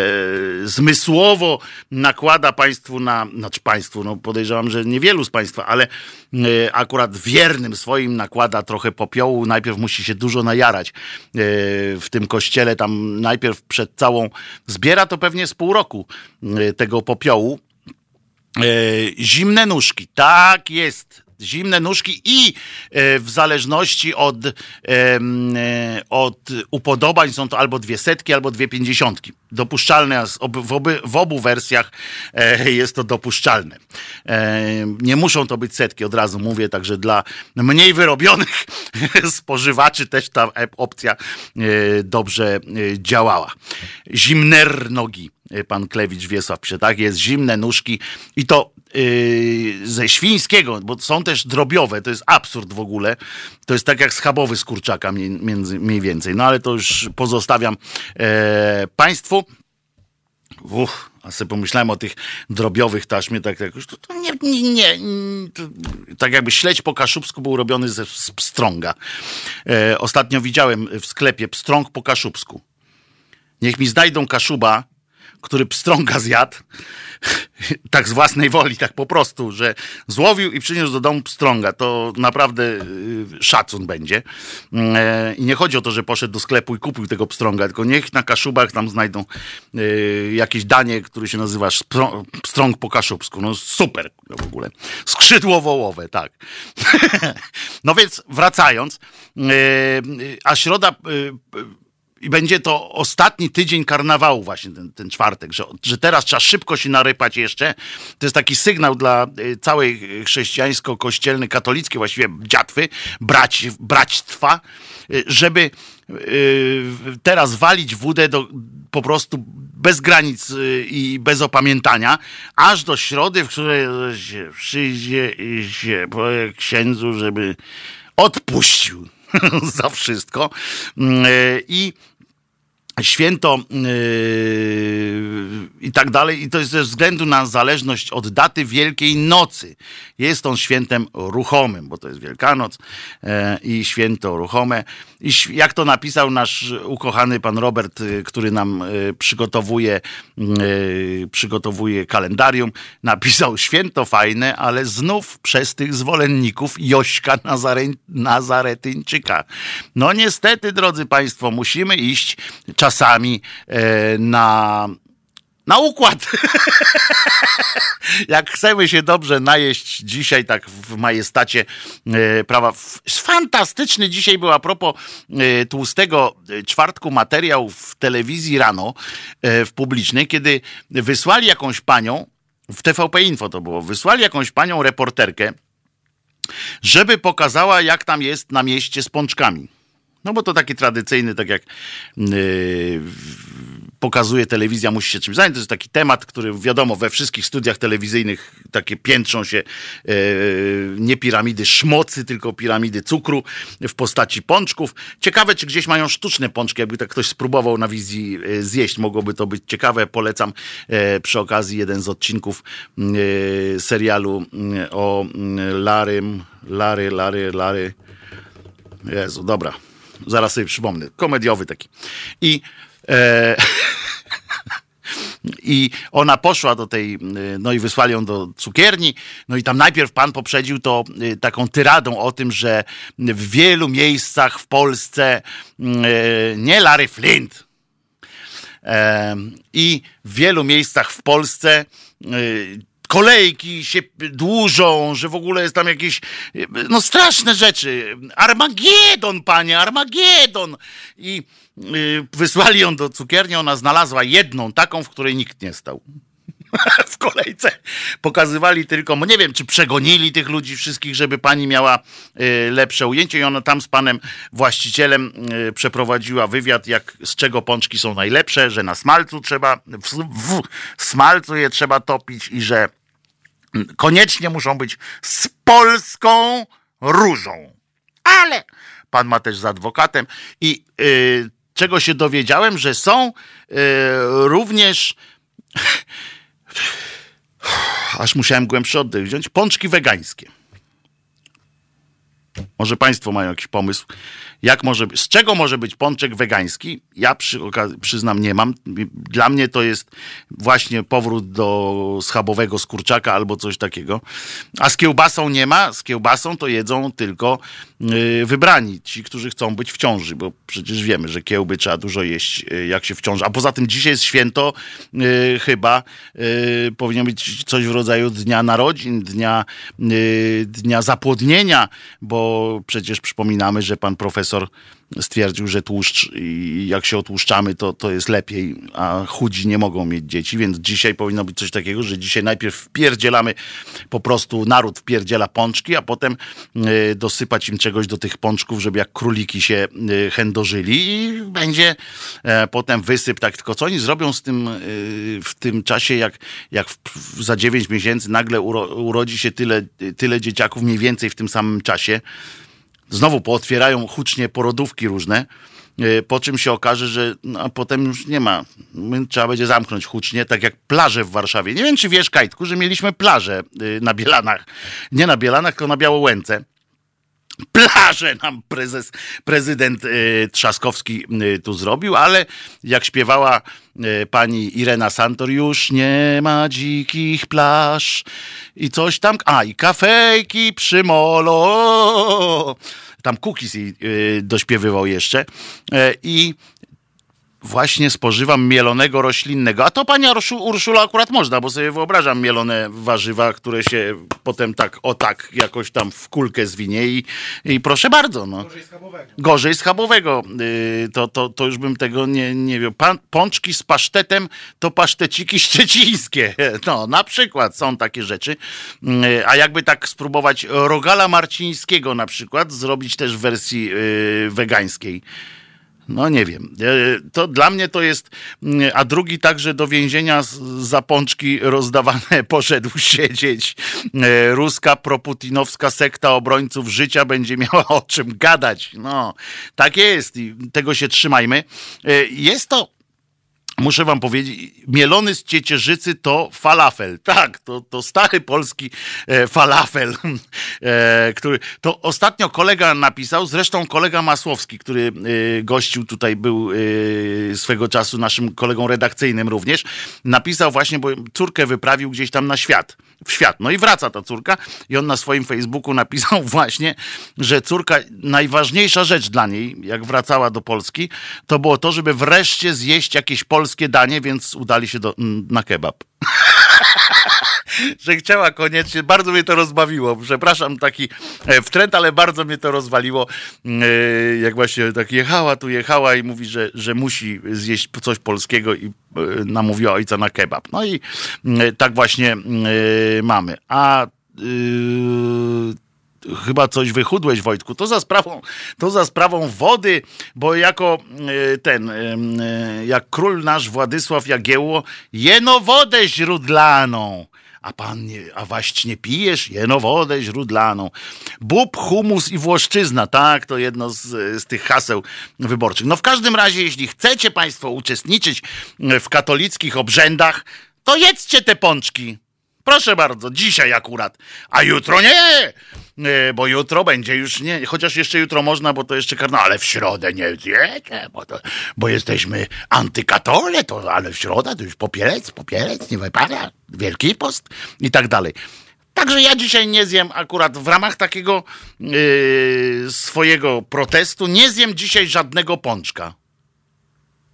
zmysłowo nakłada państwu na, znaczy państwu, no podejrzewam, że niewielu z państwa, ale e, akurat wiernym swoim nakłada trochę popiołu, najpierw musi się dużo najarać e, w tym kościele, tam najpierw przed całą, zbiera to pewnie z pół roku e, tego popiołu, zimne nóżki, tak jest. Zimne nóżki i e, w zależności od, e, od upodobań są to albo dwie setki, albo dwie pięćdziesiątki. Dopuszczalne w, oby, w obu wersjach jest to dopuszczalne. Nie muszą to być setki, od razu mówię, także dla mniej wyrobionych spożywaczy też ta opcja dobrze działała. Zimner nogi pan Klewicz Wiesław pisze, tak, jest zimne nóżki i to ze świńskiego, bo są też drobiowe, to jest absurd w ogóle, to jest tak jak schabowy z kurczaka między, mniej więcej, no ale to już pozostawiam e, państwu. Uch, a sobie pomyślałem o tych drobiowych taśmie, tak jakoś, to, to nie, nie, nie to, tak jakby śledź po kaszubsku był robiony ze z pstrąga. E, ostatnio widziałem w sklepie pstrąg po kaszubsku. Niech mi znajdą kaszuba, który pstrąga zjadł, tak z własnej woli, tak po prostu, że złowił i przyniósł do domu pstrąga, to naprawdę y, szacun będzie. E, I nie chodzi o to, że poszedł do sklepu i kupił tego pstrąga, tylko niech na kaszubach tam znajdą y, jakieś danie, które się nazywa pstrąg po kaszubsku. No super w ogóle. Skrzydło wołowe, tak. no więc wracając, y, a środa i będzie to ostatni tydzień karnawału, właśnie ten, ten czwartek, że, że teraz trzeba szybko się narypać jeszcze. To jest taki sygnał dla y, całej chrześcijańsko-kościelnej, katolickiej właściwie dziatwy, brać, bractwa, y, żeby y, teraz walić wódę do, po prostu bez granic i bez opamiętania, aż do środy, w której się przyjdzie i się powie księdzu, żeby odpuścił za wszystko. I święto yy, i tak dalej. I to jest ze względu na zależność od daty Wielkiej Nocy. Jest on świętem ruchomym, bo to jest Wielkanoc yy, i święto ruchome. Jak to napisał nasz ukochany pan Robert, yy, który nam yy, przygotowuje, yy, przygotowuje kalendarium, napisał święto fajne, ale znów przez tych zwolenników Jośka Nazare Nazaretyńczyka. No niestety, drodzy państwo, musimy iść czasami e, na na układ. Jak chcemy się dobrze najeść dzisiaj, tak w majestacie e, prawa. Fantastyczny dzisiaj był a propos e, tłustego czwartku materiał w telewizji rano, w publicznej, kiedy wysłali jakąś panią, w TVP Info to było, wysłali jakąś panią reporterkę, żeby pokazała, jak tam jest na mieście z pączkami. No bo to taki tradycyjny, tak jak yy, pokazuje telewizja, musi się czymś zająć. To jest taki temat, który wiadomo, we wszystkich studiach telewizyjnych takie piętrzą się yy, nie piramidy szmocy, tylko piramidy cukru w postaci pączków. Ciekawe, czy gdzieś mają sztuczne pączki, jakby tak ktoś spróbował na wizji yy, zjeść, mogłoby to być ciekawe. Polecam yy, przy okazji jeden z odcinków serialu o Larym, Lary, Lary, Lary. Jezu, dobra zaraz sobie przypomnę, komediowy taki. I, e, i ona poszła do tej, no i wysłali ją do cukierni, no i tam najpierw pan poprzedził to e, taką tyradą o tym, że w wielu miejscach w Polsce e, nie Larry Flint, e, i w wielu miejscach w Polsce kolejki się dłużą, że w ogóle jest tam jakieś, no straszne rzeczy. Armagedon, panie, Armagedon. I y, wysłali ją do cukierni, ona znalazła jedną taką, w której nikt nie stał. w kolejce pokazywali tylko, nie wiem, czy przegonili tych ludzi wszystkich, żeby pani miała y, lepsze ujęcie i ona tam z panem właścicielem y, przeprowadziła wywiad, jak z czego pączki są najlepsze, że na smalcu trzeba, w, w smalcu je trzeba topić i że koniecznie muszą być z polską różą. Ale pan ma też z adwokatem i y, czego się dowiedziałem, że są y, również aż musiałem głębszy oddech wziąć, pączki wegańskie. Może Państwo mają jakiś pomysł, jak może, z czego może być pączek wegański? Ja przy, przyznam, nie mam. Dla mnie to jest właśnie powrót do schabowego skurczaka albo coś takiego. A z kiełbasą nie ma. Z kiełbasą to jedzą tylko wybrani, ci, którzy chcą być w ciąży, bo przecież wiemy, że kiełby trzeba dużo jeść, yy, jak się w ciąży. A poza tym dzisiaj jest święto, yy, chyba y, powinno być coś w rodzaju dnia narodzin, dnia, y, dnia zapłodnienia, bo przecież przypominamy, że pan profesor stwierdził, że tłuszcz i jak się otłuszczamy, to, to jest lepiej, a chudzi nie mogą mieć dzieci, więc dzisiaj powinno być coś takiego, że dzisiaj najpierw wpierdzielamy po prostu, naród wpierdziela pączki, a potem y, dosypać im czegoś do tych pączków, żeby jak króliki się y, chędożyli i będzie y, potem wysyp, tak tylko co oni zrobią z tym w tym czasie, jak, jak w, za 9 miesięcy nagle uro, urodzi się tyle, tyle dzieciaków mniej więcej w tym samym czasie, znowu pootwierają hucznie porodówki różne, e, po czym się okaże, że no, potem już nie ma. Trzeba będzie zamknąć hucznie, tak jak plaże w Warszawie. Nie wiem, czy wiesz, Kajtku, że mieliśmy plażę e, na Bielanach. Nie na Bielanach, tylko na Białołęce. Plażę nam prezes, prezydent y, Trzaskowski y, tu zrobił, ale jak śpiewała y, pani Irena Santor, już nie ma dzikich plaż i coś tam, a i kafejki przy molo, tam jej dośpiewywał jeszcze. I właśnie spożywam mielonego roślinnego. A to pani Urszula akurat można, bo sobie wyobrażam mielone warzywa, które się potem tak, o tak, jakoś tam w kulkę zwinie i, i proszę bardzo. No. Gorzej schabowego. Gorzej schabowego. Yy, to, to, to już bym tego nie, nie wiem. pączki z pasztetem to paszteciki szczecińskie. No, na przykład są takie rzeczy. Yy, a jakby tak spróbować rogala marcińskiego na przykład, zrobić też w wersji yy, wegańskiej. No nie wiem. E, to dla mnie to jest, mm, a drugi także do więzienia za pączki rozdawane poszedł siedzieć. E, ruska proputinowska sekta obrońców życia będzie miała o czym gadać. No, tak jest i tego się trzymajmy. E, jest to Muszę wam powiedzieć, mielony z ciecierzycy to falafel. Tak, to, to stary polski e, falafel, e, który to ostatnio kolega napisał, zresztą kolega Masłowski, który e, gościł tutaj, był e, swego czasu naszym kolegą redakcyjnym również, napisał właśnie, bo córkę wyprawił gdzieś tam na świat, w świat. No i wraca ta córka i on na swoim Facebooku napisał właśnie, że córka, najważniejsza rzecz dla niej, jak wracała do Polski, to było to, żeby wreszcie zjeść jakieś polskie danie, więc udali się do, na kebab. że chciała koniecznie, bardzo mnie to rozbawiło. Przepraszam, taki e, wtręt, ale bardzo mnie to rozwaliło. E, jak właśnie tak jechała, tu jechała i mówi, że, że musi zjeść coś polskiego i e, namówiła ojca na kebab. No i tak właśnie mamy. A chyba coś wychudłeś, Wojtku. To za sprawą, to za sprawą wody, bo jako e, ten, e, jak król nasz Władysław Jagiełło, jeno wodę źródlaną. A pan nie, a waść nie pijesz? Jeno wodę źródlaną. Bób, humus i włoszczyzna, tak, to jedno z, z tych haseł wyborczych. No w każdym razie, jeśli chcecie państwo uczestniczyć w katolickich obrzędach, to jedzcie te pączki. Proszę bardzo, dzisiaj akurat, a jutro nie, bo jutro będzie już nie, chociaż jeszcze jutro można, bo to jeszcze karno, ale w środę nie zjecie, bo, to, bo jesteśmy antykatole, to, ale w środę to już popielec, popielec, nie wypada, wielki post i tak dalej. Także ja dzisiaj nie zjem akurat w ramach takiego yy, swojego protestu, nie zjem dzisiaj żadnego pączka.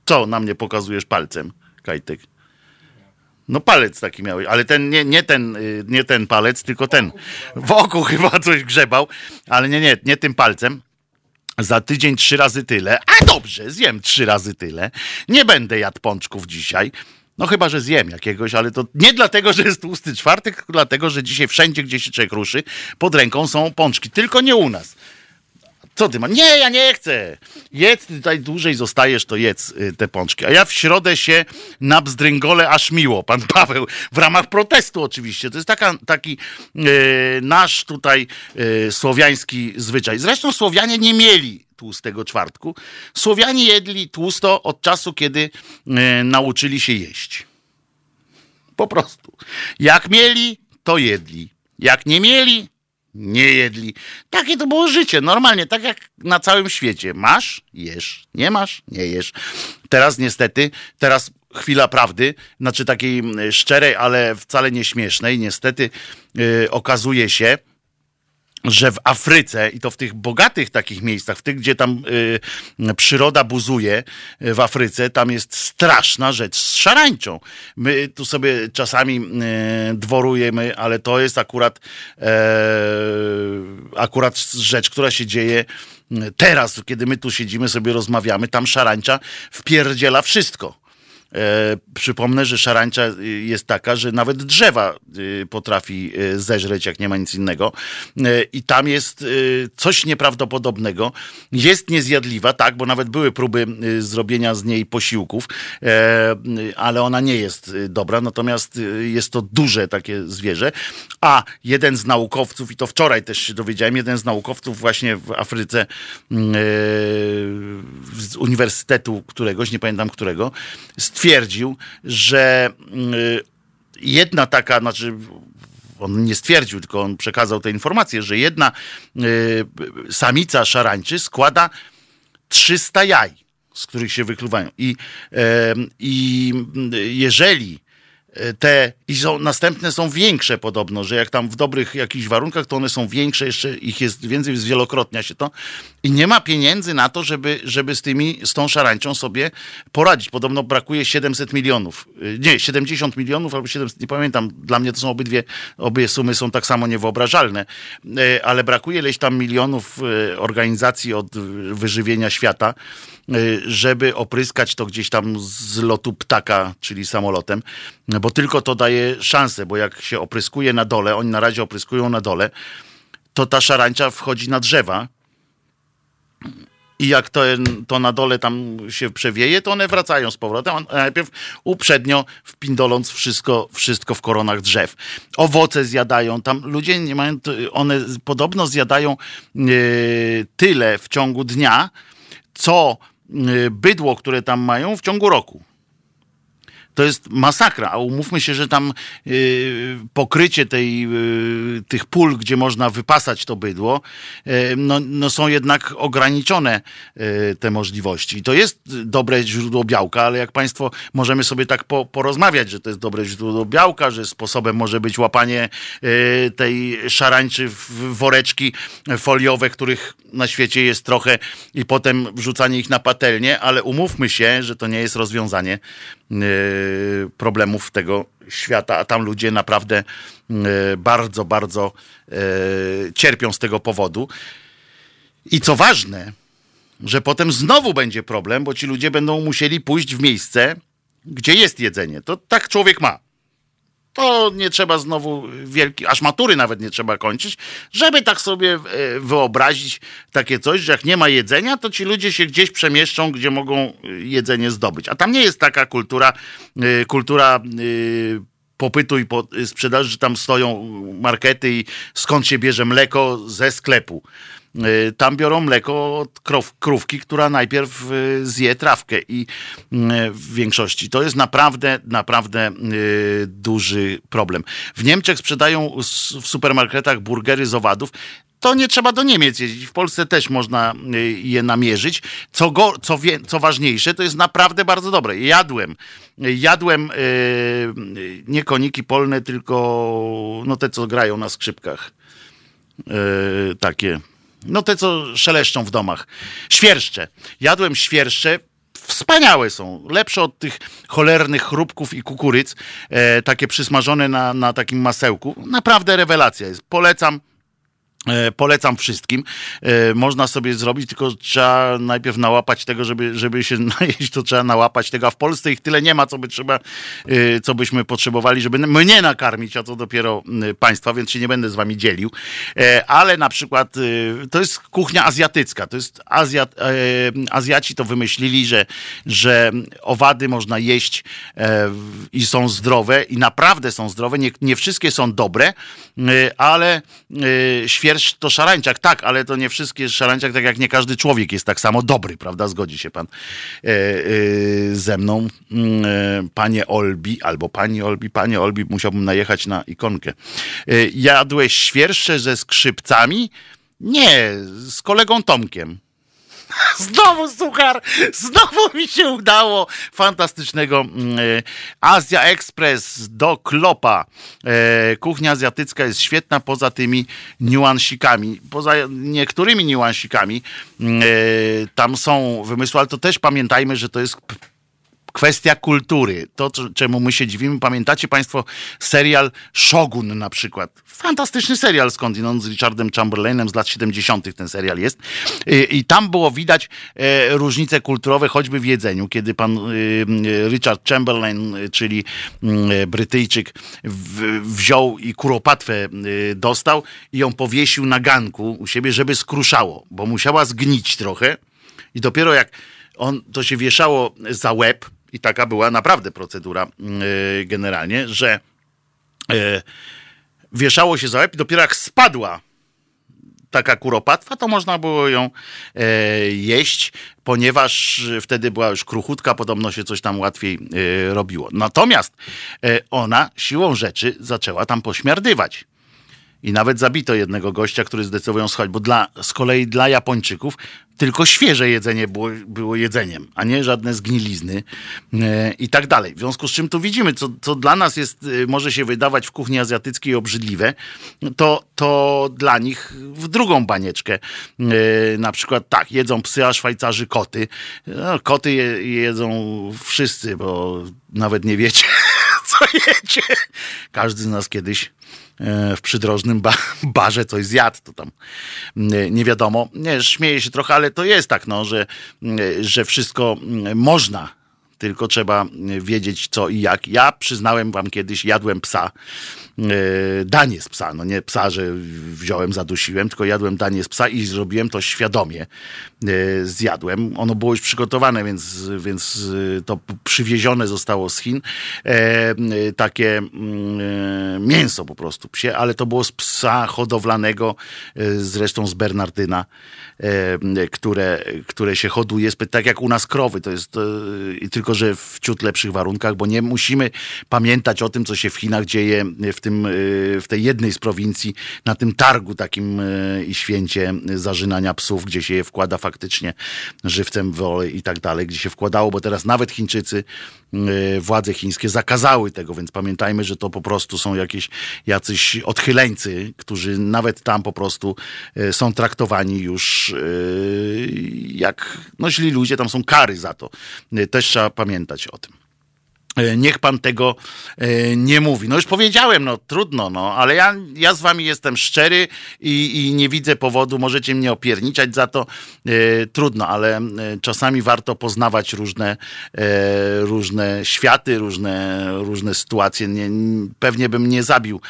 Co na mnie pokazujesz palcem, Kajtek? No palec taki miałeś, ale ten nie, nie, ten, y, nie ten palec, tylko ten. Wokół chyba coś grzebał, ale nie, nie, nie tym palcem. Za tydzień trzy razy tyle. A dobrze, zjem trzy razy tyle. Nie będę jadł pączków dzisiaj. No chyba, że zjem jakiegoś, ale to nie dlatego, że jest tłusty czwartek, tylko dlatego, że dzisiaj wszędzie, gdzie się człowiek ruszy, pod ręką są pączki. Tylko nie u nas. Co ty ma? Nie, ja nie chcę. Jedz, tutaj dłużej zostajesz, to jedz y, te pączki. A ja w środę się na bzdryngole aż miło, pan Paweł, w ramach protestu oczywiście. To jest taka, taki e, nasz tutaj e, słowiański zwyczaj. Zresztą Słowianie nie mieli tłustego czwartku. Słowianie jedli tłusto od czasu, kiedy e, nauczyli się jeść. Po prostu. Jak mieli, to jedli. Jak nie mieli, nie jedli. Takie to było życie, normalnie, tak jak na całym świecie. Masz, jesz, nie masz, nie jesz. Teraz niestety, teraz chwila prawdy, znaczy takiej mm, szczerej, ale wcale nie śmiesznej, niestety yy, okazuje się, że w Afryce i to w tych bogatych takich miejscach, w tych, gdzie tam y, przyroda buzuje y, w Afryce, tam jest straszna rzecz z szarańczą. My tu sobie czasami y, dworujemy, ale to jest akurat e, akurat rzecz, która się dzieje y, teraz, kiedy my tu siedzimy, sobie rozmawiamy, tam szarańcza wpierdziela wszystko przypomnę, że szarańcza y, jest taka, że nawet drzewa y, potrafi y, zeżreć, jak nie ma nic innego. E, I tam jest coś nieprawdopodobnego. Jest niezjadliwa, tak, bo nawet były próby zrobienia z niej posiłków, e, ale ona nie jest dobra. Natomiast jest to duże takie zwierzę. A jeden z naukowców, i to wczoraj też się dowiedziałem, jeden z naukowców właśnie w Afryce z uniwersytetu któregoś, nie pamiętam którego, że y, jedna taka, znaczy on nie stwierdził, tylko on przekazał tę informację, że jedna samica szarańczy składa 300 jaj, z których się wykluwają. I, i jeżeli te i są, następne są większe podobno, że jak tam w dobrych jakichś warunkach, to one są większe, jeszcze ich jest więcej, zwielokrotnia się to. I nie ma pieniędzy na to, żeby, żeby z tymi, z tą szarańczą sobie poradzić. Podobno brakuje 700 milionów, y, nie, 70 milionów albo 700, nie pamiętam, dla mnie to są obydwie, obie sumy są tak samo niewyobrażalne, y, ale brakuje ileś tam milionów y, organizacji od wyżywienia świata, żeby opryskać to gdzieś tam z lotu ptaka, czyli samolotem, bo tylko to daje szansę, bo jak się opryskuje na dole, oni na razie opryskują na dole, to ta szarańcza wchodzi na drzewa i jak to, to na dole tam się przewieje, to one wracają z powrotem, a najpierw uprzednio wpindoląc wszystko, wszystko w koronach drzew. Owoce zjadają, tam ludzie nie mają, one podobno zjadają yy, tyle w ciągu dnia, co bydło, które tam mają w ciągu roku to jest masakra, a umówmy się, że tam y, pokrycie tej, y, tych pól, gdzie można wypasać to bydło, y, no, no, są jednak ograniczone te możliwości. I to jest dobre źródło białka, ale jak Państwo możemy sobie tak po, porozmawiać, że to jest dobre źródło białka, że sposobem może być łapanie tej szarańczy w woreczki foliowe, których na świecie jest trochę i potem wrzucanie ich na patelnię, ale umówmy się, że to nie jest rozwiązanie Y, problemów tego świata, a tam ludzie naprawdę y, bardzo, bardzo y, cierpią z tego powodu. I co ważne, że potem znowu będzie problem, bo ci ludzie będą musieli pójść w miejsce, gdzie jest jedzenie. To tak człowiek ma to nie trzeba znowu wielki, aż matury nawet nie trzeba kończyć, żeby tak sobie e, wyobrazić takie coś, że jak nie ma jedzenia, to ci ludzie się gdzieś przemieszczą, gdzie mogą e, jedzenie zdobyć. A tam nie jest taka kultura, e, kultura popytu i sprzedaży, że tam stoją markety i skąd się bierze mleko ze sklepu. Y, tam biorą mleko od krow, krówki, która najpierw y, zje trawkę i y, w większości. To jest naprawdę, naprawdę duży problem. W Niemczech sprzedają w supermarketach burgery z owadów to nie trzeba do Niemiec jeździć. W Polsce też można je namierzyć. Co, go, co, wie, co ważniejsze, to jest naprawdę bardzo dobre. Jadłem. Jadłem yy, nie koniki polne, tylko no te, co grają na skrzypkach. Yy, takie no te, co szeleszczą w domach. Świerszcze. Jadłem świerszcze. Wspaniałe są. Lepsze od tych cholernych chrupków i kukuryc. E, takie przysmażone na, na takim masełku. Naprawdę rewelacja jest. Polecam. E, polecam wszystkim. E, można sobie zrobić, tylko trzeba najpierw nałapać tego, żeby, żeby się najeść, to trzeba nałapać tego. A w Polsce ich tyle nie ma, co by trzeba, e, co byśmy potrzebowali, żeby mnie nakarmić, a to dopiero państwa, więc się nie będę z wami dzielił. Ale na przykład to jest kuchnia azjatycka. To jest Azjat, Azjaci to wymyślili, że, że owady można jeść i są zdrowe i naprawdę są zdrowe. Nie, nie wszystkie są dobre, ale świetnie To szarańczak, tak, ale to nie wszystkie szarańczak, tak jak nie każdy człowiek jest tak samo dobry, prawda? Zgodzi się pan e, e, ze mną, mm, e, panie Olbi, albo pani Olbi, panie Olbi, musiałbym najechać na ikonkę. Jadłeś świerszcze ze skrzypcami? Nie, z kolegą Tomkiem. Znowu suchar, znowu mi się udało. Fantastycznego mm, e, Azja Express do klopa. E, kuchnia azjatycka jest świetna poza tymi niuansikami. Poza niektórymi niuansikami mm, e, tam są wymysły, ale to też pamiętajmy, że to jest kwestia kultury. To, czemu my się dziwimy. Pamiętacie Państwo serial Shogun na przykład? Fantastyczny serial skądinąd z Richardem Chamberlainem z lat 70. ten serial jest. I tam było widać e, różnice kulturowe, choćby w jedzeniu, kiedy pan e, Richard Chamberlain, czyli mm, Brytyjczyk, wziął i kuropatwę e, dostał i ją powiesił na ganku u siebie, żeby skruszało, bo musiała zgnić trochę. I dopiero jak on to się wieszało za łeb, i taka była naprawdę procedura yy, generalnie, że yy, wieszało się za łeb i dopiero jak spadła taka kuropatwa, to można było ją e, jeść, ponieważ wtedy była już kruchutka, podobno się coś tam łatwiej e, robiło. Natomiast e, ona siłą rzeczy zaczęła tam pośmiardywać. I nawet zabito jednego gościa, który zdecydował schować, bo dla, z kolei dla Japończyków tylko świeże jedzenie było, było jedzeniem, a nie żadne zgnilizny e, i tak dalej. W związku z czym tu widzimy, co, co dla nas jest, e, może się wydawać w kuchni azjatyckiej obrzydliwe, to, to dla nich w drugą banieczkę. E, na przykład tak, jedzą psy, a Szwajcarzy koty. No, koty je, jedzą wszyscy, bo nawet nie wiecie, co jecie. Każdy z nas kiedyś E, w przydrożnym ba barze coś zjadł, to tam e, nie wiadomo. Nie, śmieję się trochę, ale to jest tak, no, że, e, że wszystko można tylko trzeba wiedzieć co i jak. Ja przyznałem wam kiedyś, jadłem psa, danie z psa, no nie psa, że wziąłem, zadusiłem, tylko jadłem danie z psa i zrobiłem to świadomie. Zjadłem. Ono było już przygotowane, więc, więc to przywiezione zostało z Chin. Takie mm, mięso po prostu psie, ale to było z psa hodowlanego, zresztą z Bernardyna, które, które się hoduje, tak jak u nas krowy, to jest tylko że w ciut lepszych warunkach, bo nie musimy pamiętać o tym, co się w Chinach dzieje w, tym, w tej jednej z prowincji, na tym targu takim e, i święcie zażynania psów, gdzie się je wkłada faktycznie żywcem w olej i tak dalej, gdzie się wkładało, bo teraz nawet Chińczycy, e, władze chińskie zakazały tego, więc pamiętajmy, że to po prostu są jakieś jacyś odchyleńcy, którzy nawet tam po prostu są traktowani już jak no źli ludzie, tam są kary za to. Też trzeba pamiętać o tym. E, niech pan tego e, nie mówi. No już powiedziałem, no trudno, no, ale ja, ja z wami jestem szczery i, i nie widzę powodu, możecie mnie opierniczać za to, e, trudno, ale czasami warto poznawać różne, różne światy, różne, różne sytuacje. Nie, pewnie bym nie zabił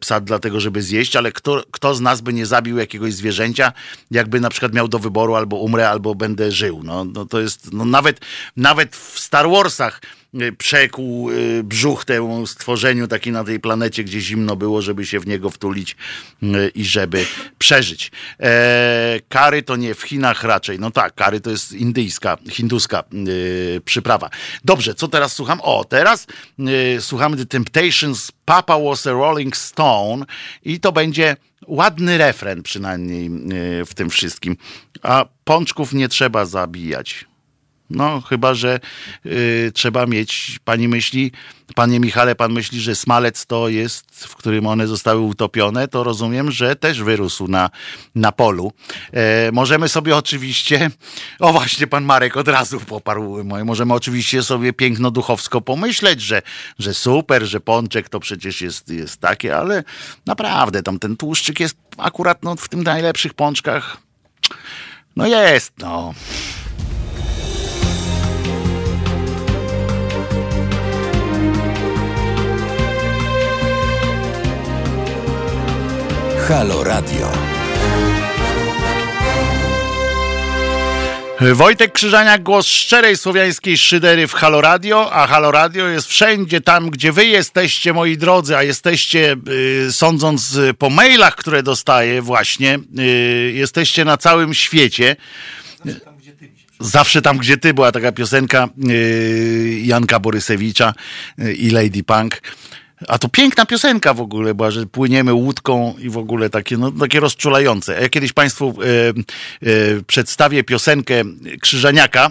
psa dlatego, żeby zjeść, ale kto, kto z nas by nie zabił jakiegoś zwierzęcia, jakby na przykład miał do wyboru albo umrę, albo będę żył. No, no to jest, no nawet, nawet w Star Warsach przekłuł y, brzuch temu stworzeniu taki na tej planecie, gdzie zimno było, żeby się w niego wtulić y, i żeby przeżyć. E, kary to nie w Chinach raczej. No tak, kary to jest indyjska, hinduska przyprawa. Dobrze, co teraz słucham? O, teraz słuchamy The Temptations Papa was a Rolling Stone i to będzie ładny refren przynajmniej w tym wszystkim. A pączków nie trzeba zabijać. No, chyba, że y, trzeba mieć, pani myśli, panie Michale, pan myśli, że smalec to jest, w którym one zostały utopione, to rozumiem, że też wyrósł na, na polu. E, możemy sobie oczywiście, o właśnie, pan Marek od razu poparł moje, możemy oczywiście sobie piękno duchowsko pomyśleć, że, że super, że pączek to przecież jest, jest takie, ale naprawdę tam ten tłuszczyk jest akurat no, w tym najlepszych pączkach, no jest, no. Halo Radio. Wojtek Krzyżaniak, głos szczerej słowiańskiej szydery w Halo Radio, a Halo Radio jest wszędzie tam, gdzie wy jesteście, moi drodzy, a jesteście, y, sądząc po mailach, które dostaję właśnie, y, jesteście na całym świecie. Zawsze tam, gdzie ty była taka piosenka y, Janka Borysewicza y, i Lady Punk. A to piękna piosenka w ogóle była, że płyniemy łódką i w ogóle takie, no, takie rozczulające. Ja kiedyś Państwu e, e, przedstawię piosenkę Krzyżaniaka,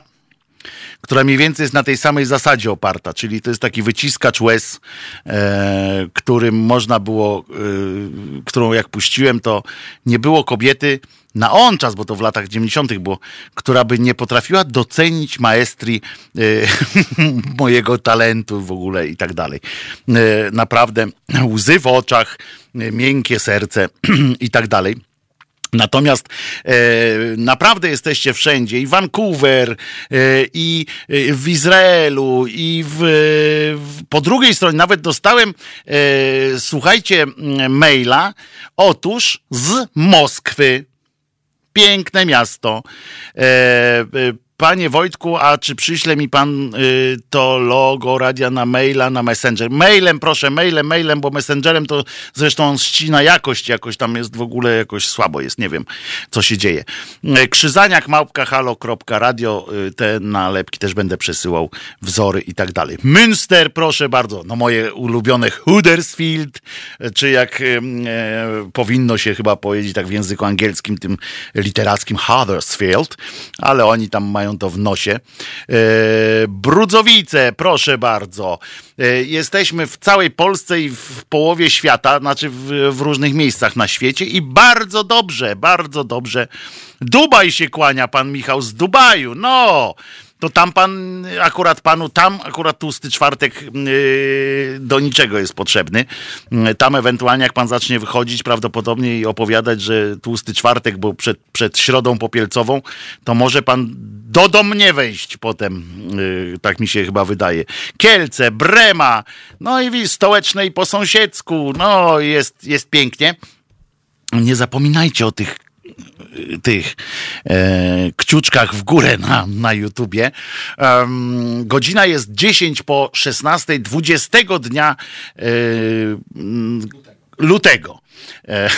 która mniej więcej jest na tej samej zasadzie oparta, czyli to jest taki wyciskacz łez, e, którym można było, e, którą jak puściłem, to nie było kobiety na on czas, bo to w latach 90. było, która by nie potrafiła docenić maestrii e, mojego talentu w ogóle i tak dalej. E, naprawdę łzy w oczach, e, miękkie serce i tak dalej. Natomiast e, naprawdę jesteście wszędzie, i Vancouver, e, i e, w Izraelu, i w, w, po drugiej stronie nawet dostałem, e, słuchajcie, maila, otóż z Moskwy. Piękne miasto. Panie Wojtku, a czy przyśle mi pan y, to logo radia na maila, na messenger? Mailem, proszę, mailem, mailem, bo messengerem to zresztą on ścina jakość, jakoś tam jest w ogóle jakoś słabo jest, nie wiem, co się dzieje. Y, Krzyzaniak, małpka, halo.radio, y, te nalepki też będę przesyłał, wzory i tak dalej. Münster, proszę bardzo, no moje ulubione Huddersfield, y, czy jak y, e, powinno się chyba powiedzieć tak w języku angielskim, tym literackim Huddersfield, ale oni tam mają to w nosie. E, Brudzowice, proszę bardzo. E, Jesteśmy w całej Polsce i w połowie świata, znaczy w, w różnych miejscach na świecie i bardzo dobrze, bardzo dobrze. Dubaj się kłania, pan Michał z Dubaju, no to tam pan, akurat panu, tam akurat tłusty czwartek yy, do niczego jest potrzebny. Yy, Tam ewentualnie jak pan zacznie wychodzić prawdopodobnie i opowiadać, że tłusty czwartek, bo przed, przed środą popielcową, to może pan do do mnie wejść potem, yy, tak mi się chyba wydaje. Kielce, Brema, no i widzisz, stołeczne i po sąsiedzku, no jest, jest pięknie. Nie zapominajcie o tych tych e, kciuczkach w górę na, na YouTubie. Em, godzina jest 10 po 16, 20 dnia e, lutego. E,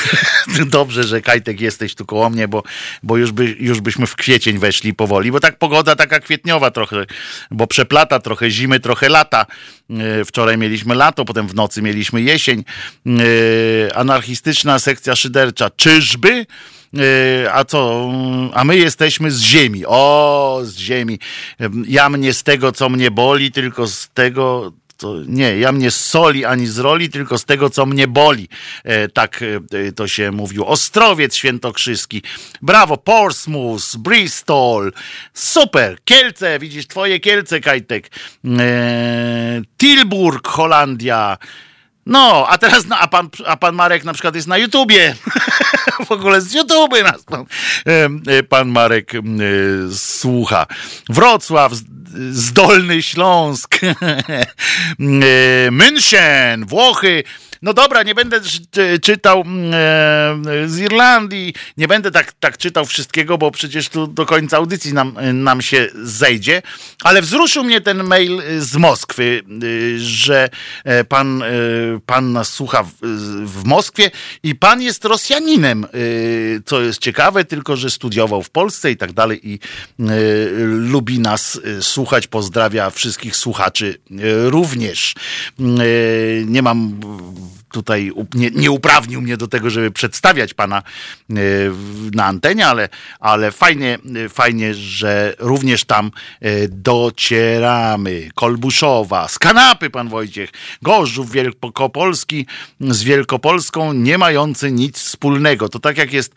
Dobrze, że Kajtek jesteś tu koło mnie, bo, bo już, by, już byśmy w kwiecień weszli powoli, bo tak pogoda taka kwietniowa trochę, bo przeplata trochę zimy, trochę lata. E, Wczoraj mieliśmy lato, potem w nocy mieliśmy jesień. E, Anarchistyczna sekcja szydercza. Czyżby? E, A co? A my jesteśmy z ziemi. O, z ziemi. Ja mnie z tego, co mnie boli, tylko z tego, to nie, ja mnie z soli ani z roli, tylko z tego, co mnie boli. E, tak e, to się mówiło. Ostrowiec Świętokrzyski. Brawo, Portsmouth, Bristol. Super. Kielce, widzisz, twoje Kielce, Kajtek. E, Tilburg, Holandia. No, a teraz, no, a, pan, a pan Marek na przykład jest na YouTubie. w ogóle z YouTube nas pan, e, pan Marek e, słucha. Wrocław, Zdolny Śląsk, e, München, Włochy. No dobra, nie będę czy- czytał mm, e, z Irlandii, nie będę tak, tak czytał wszystkiego, bo przecież tu do końca audycji nam, nam się zejdzie, ale wzruszył mnie ten mail z Moskwy, że e, pan, e, pan nas słucha w, w Moskwie i pan jest Rosjaninem, co jest ciekawe, tylko że studiował w Polsce i tak dalej i lubi nas y, słuchać, pozdrawia wszystkich słuchaczy y, również. Y, Nie mam tutaj nie, nie uprawnił mnie do tego, żeby przedstawiać pana e, na antenie, ale, ale fajnie, e, fajnie, że również tam e, docieramy. Kolbuszowa, z kanapy pan Wojciech, Gorzów Wielkopolski z Wielkopolską nie mający nic wspólnego. To tak jak jest,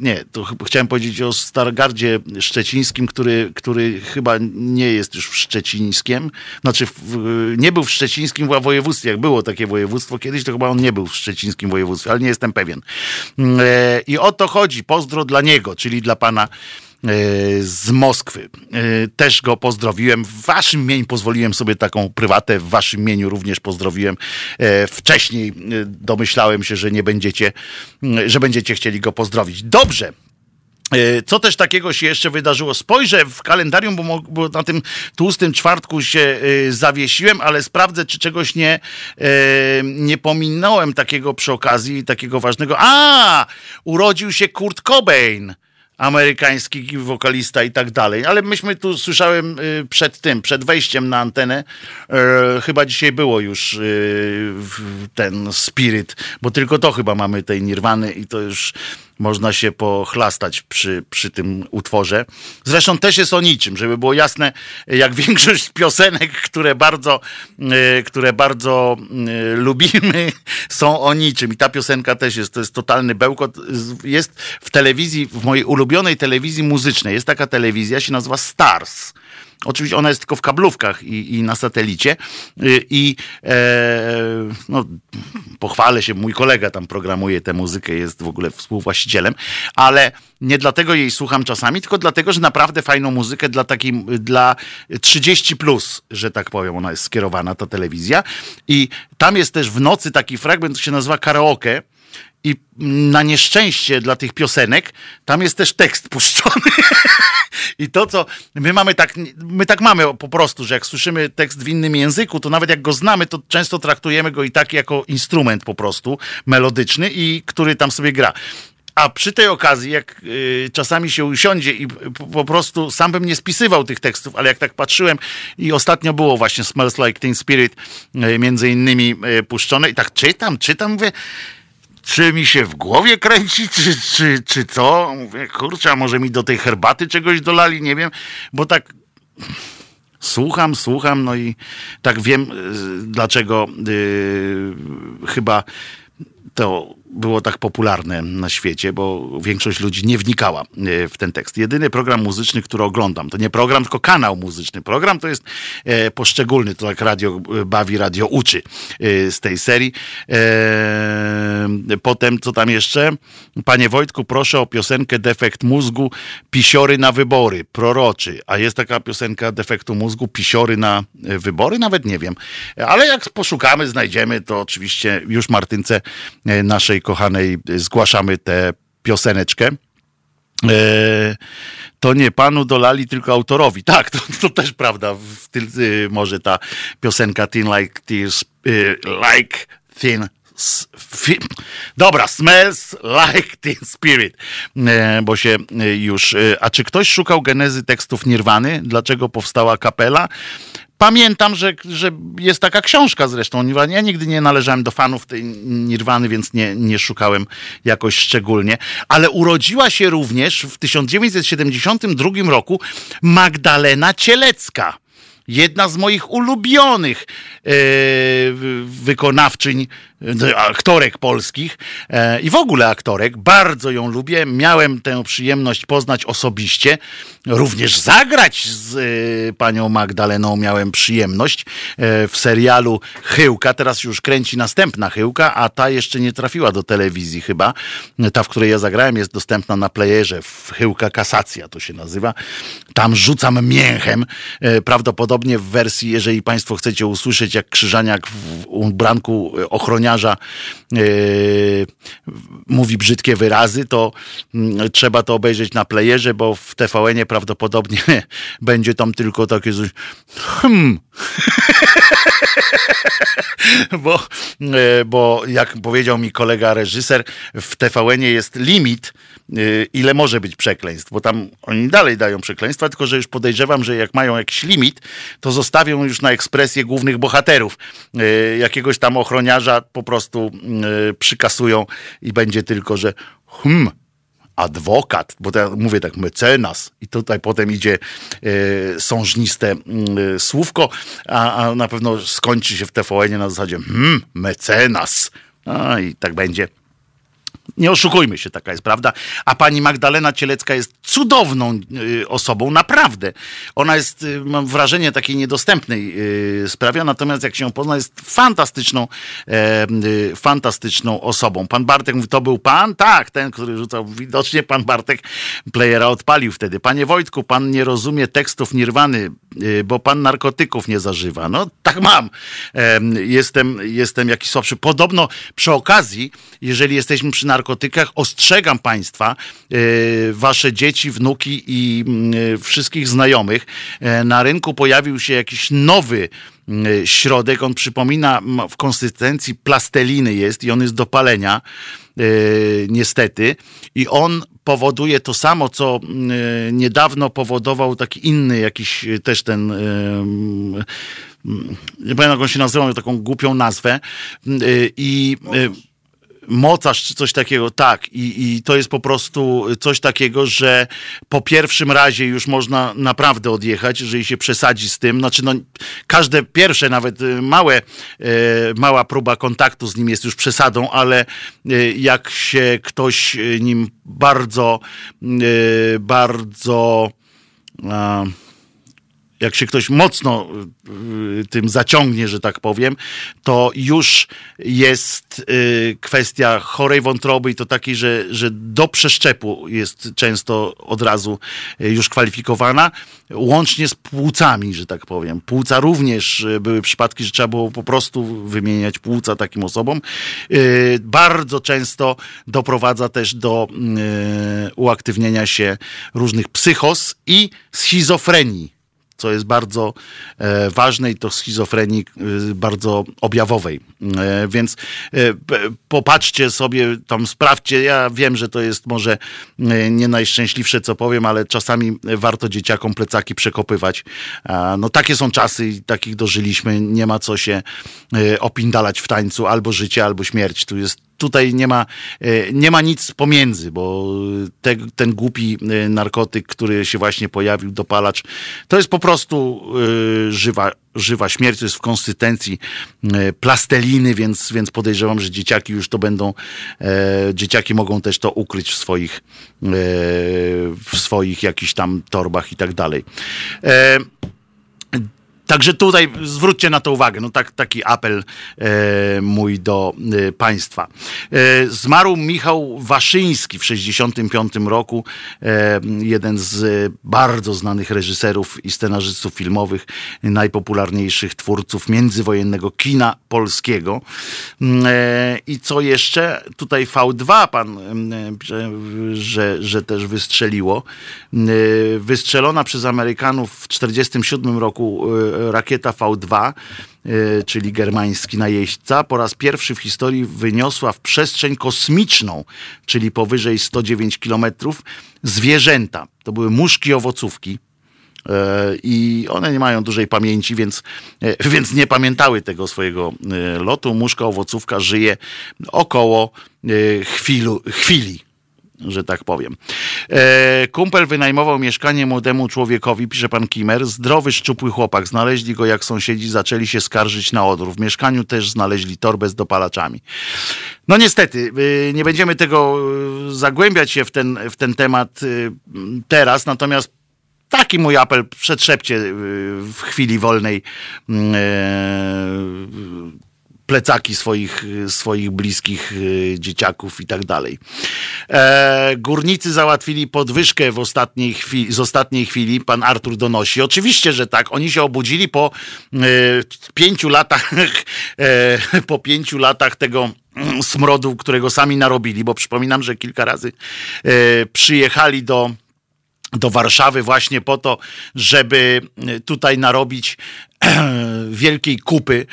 nie, to ch- chciałem powiedzieć o Stargardzie Szczecińskim, który, który chyba nie jest już w Szczecińskiem, znaczy w, nie był w Szczecińskim województwie, jak było takie województwo kiedyś, to chyba on nie był w Szczecińskim województwie, ale nie jestem pewien. Mm, e, I o to chodzi, pozdro dla niego, czyli dla pana e, z Moskwy. E, Też go pozdrowiłem. W waszym imieniu pozwoliłem sobie taką prywatę, w waszym imieniu również pozdrowiłem. Wcześniej domyślałem się, że nie będziecie, m, że będziecie chcieli go pozdrowić. Dobrze. E, Co też takiego się jeszcze wydarzyło? Spojrzę w kalendarium, bo, na tym tłustym czwartku się e, zawiesiłem, ale sprawdzę, czy czegoś nie, e, nie pominąłem takiego przy okazji, takiego ważnego. A! Urodził się Kurt Cobain amerykański wokalista i tak dalej. Ale myśmy tu słyszałem przed tym, przed wejściem na antenę, chyba dzisiaj było już ten spirit, bo tylko to chyba mamy tej Nirwany i to już można się pochlastać przy, przy tym utworze. Zresztą też jest o niczym, żeby było jasne, jak większość piosenek, które bardzo, e, które bardzo e, lubimy, są o niczym. I ta piosenka też jest, to jest totalny bełkot. Jest w telewizji, w mojej ulubionej telewizji muzycznej, jest taka telewizja, się nazywa Stars. Oczywiście ona jest tylko w kablówkach i, i na satelicie. Y, I e, no, pochwalę się, mój kolega tam programuje tę muzykę, jest w ogóle współwłaścicielem, ale nie dlatego jej słucham czasami, tylko dlatego, że naprawdę fajną muzykę dla takiej, dla 30 plus, że tak powiem, ona jest skierowana, ta telewizja. I tam jest też w nocy taki fragment, który się nazywa karaoke. I na nieszczęście dla tych piosenek, tam jest też tekst puszczony. I to, co my mamy tak, my tak mamy po prostu, że jak słyszymy tekst w innym języku, to nawet jak go znamy, to często traktujemy go i tak jako instrument po prostu melodyczny i który tam sobie gra. A przy tej okazji, jak y, czasami się usiądzie i po, po, prostu sam bym nie spisywał tych tekstów, ale jak tak patrzyłem i ostatnio było właśnie Smells Like Teen Spirit y, między innymi y, puszczone i tak czytam, czytam, mówię, czy mi się w głowie kręci, czy, czy, czy co? Mówię, kurczę, a może mi do tej herbaty czegoś dolali, nie wiem, bo tak słucham, słucham, no i tak wiem, dlaczego yy, chyba to było tak popularne na świecie, bo większość ludzi nie wnikała e, w ten tekst. Jedyny program muzyczny, który oglądam, to nie program, tylko kanał muzyczny. Program to jest e, poszczególny, to jak radio e, bawi, radio uczy z tej serii. Potem, co tam jeszcze? Panie Wojtku, proszę o piosenkę Defekt mózgu, Pisiory na wybory, proroczy. A jest taka piosenka Defektu mózgu, Pisiory na wybory? Nawet nie wiem. Ale jak poszukamy, znajdziemy, to oczywiście już Martynce naszej naszej kochanej zgłaszamy tę pioseneczkę. E, to nie panu dolali, tylko autorowi. Tak, to, to też prawda. Y, może ta piosenka Thin Like Tears, y, Like Thin Dobra, smells like teen spirit, e, bo się y, już. A czy ktoś szukał genezy tekstów Nirwany? Dlaczego powstała kapela? Pamiętam, że, że jest taka książka zresztą. Ja nigdy nie należałem do fanów tej Nirwany, więc nie, nie szukałem jakoś szczególnie. Ale urodziła się również w 1972 roku Magdalena Cielecka jedna z moich ulubionych e, wykonawczyń, aktorek polskich e, i w ogóle aktorek. Bardzo ją lubię. Miałem tę przyjemność poznać osobiście. Również zagrać z e, panią Magdaleną miałem przyjemność e, w serialu Chyłka. Teraz już kręci następna Chyłka, a ta jeszcze nie trafiła do telewizji chyba. Ta, w której ja zagrałem, jest dostępna na playerze. Chyłka Kasacja to się nazywa. Tam rzucam mięchem. Prawdopodobnie w wersji, jeżeli Państwo chcecie usłyszeć, jak Krzyżaniak w ubranku ochroniarza yy, mówi brzydkie wyrazy, to yy, trzeba to obejrzeć na playerze, bo w TVN-ie prawdopodobnie będzie tam tylko takie coś hmm. bo, yy, bo jak powiedział mi kolega reżyser, w TVN-ie jest limit, ile może być przekleństw, bo tam oni dalej dają przekleństwa, tylko że już podejrzewam, że jak mają jakiś limit, to zostawią już na ekspresję głównych bohaterów. E, jakiegoś tam ochroniarza po prostu e, przykasują i będzie tylko, że hmm, adwokat, bo ja mówię tak, mecenas i tutaj potem idzie sążniste słówko, a, a, na pewno skończy się w TVN na zasadzie hmm, mecenas. No i tak będzie. Nie oszukujmy się, taka jest prawda. A pani Magdalena Cielecka jest cudowną y, osobą, naprawdę. Ona jest, y, mam wrażenie, takiej niedostępnej y, sprawia, natomiast jak się ją pozna, jest fantastyczną, fantastyczną osobą. Pan Bartek mówi, to był pan? Tak, ten, który rzucał. Widocznie pan Bartek playera odpalił wtedy. Panie Wojtku, pan nie rozumie tekstów Nirwany, bo pan narkotyków nie zażywa. No, tak mam. Jestem, jestem jakiś słabszy. Podobno przy okazji, jeżeli jesteśmy przy narkotykach, narkotykach. Ostrzegam Państwa, e, Wasze dzieci, wnuki i mm, wszystkich znajomych. E, na rynku pojawił się jakiś nowy mm, środek. On przypomina w konsystencji plasteliny jest i on jest do palenia. E, niestety. I on powoduje to samo, co niedawno powodował taki inny jakiś też ten nie pamiętam jak on się nazywał, taką głupią nazwę i mocarz czy coś takiego, tak. I, I to jest po prostu coś takiego, że po pierwszym razie już można naprawdę odjechać, jeżeli się przesadzi z tym. Znaczy, no, każde pierwsze, nawet y, małe, e, mała próba kontaktu z nim jest już przesadą, ale e, jak się ktoś nim bardzo, bardzo jak się ktoś mocno y, tym zaciągnie, że tak powiem, to już jest y, kwestia chorej wątroby i to takiej, że, że do przeszczepu jest często od razu y, już kwalifikowana, łącznie z płucami, że tak powiem. Płuca również były przypadki, że trzeba było po prostu wymieniać płuca takim osobom. Bardzo często doprowadza też do uaktywnienia się różnych psychos i schizofrenii co jest bardzo e, ważne i to schizofrenii e, bardzo objawowej. E, więc popatrzcie sobie, tam sprawdźcie. Ja wiem, że to jest może nie najszczęśliwsze, co powiem, ale czasami warto dzieciakom plecaki przekopywać. No takie są czasy i takich dożyliśmy. Nie ma co się opindalać w tańcu albo życie, albo śmierć. Tu jest tutaj nie ma, e, nie ma nic pomiędzy, bo te, ten głupi e, narkotyk, który się właśnie pojawił, dopalacz, to jest po prostu e, żywa, żywa śmierć, to jest w konsystencji plasteliny, więc, więc podejrzewam, że dzieciaki już to będą, dzieciaki mogą też to ukryć w swoich, w swoich jakichś tam torbach i tak dalej. Także tutaj zwróćcie na to uwagę. No tak, taki apel e, mój do e, Państwa. E, zmarł Michał Waszyński w 1965 roku. E, jeden z bardzo znanych reżyserów i scenarzystów filmowych, najpopularniejszych twórców międzywojennego kina polskiego. E, I co jeszcze? Tutaj V2 pan, e, że, że też wystrzeliło. Wystrzelona przez Amerykanów w 1947 roku rakieta V2, e, czyli germański najeźdźca, po raz pierwszy w historii wyniosła w przestrzeń kosmiczną, czyli powyżej 109 kilometrów, zwierzęta. To były muszki owocówki. E, I one nie mają dużej pamięci, więc, e, więc nie pamiętały tego swojego lotu. Muszka owocówka żyje około chwilu, chwili że tak powiem. E, kumpel wynajmował mieszkanie młodemu człowiekowi, pisze pan Kimer. Zdrowy, szczupły chłopak. Znaleźli go, jak sąsiedzi zaczęli się skarżyć na odór. W mieszkaniu też znaleźli torbę z dopalaczami. No niestety, e, nie będziemy tego e, zagłębiać się w ten, w ten temat e, teraz, natomiast taki mój apel, przetrzepcie w chwili wolnej plecaki swoich, swoich bliskich y, dzieciaków i tak dalej. E, górnicy załatwili podwyżkę w ostatniej chwili, z ostatniej chwili, pan Artur donosi. Oczywiście, że tak. Oni się obudzili po e, pięciu latach, e, po pięciu latach tego mm, smrodu, którego sami narobili, bo przypominam, że kilka razy e, przyjechali do do Warszawy właśnie po to, żeby tutaj narobić wielkiej kupy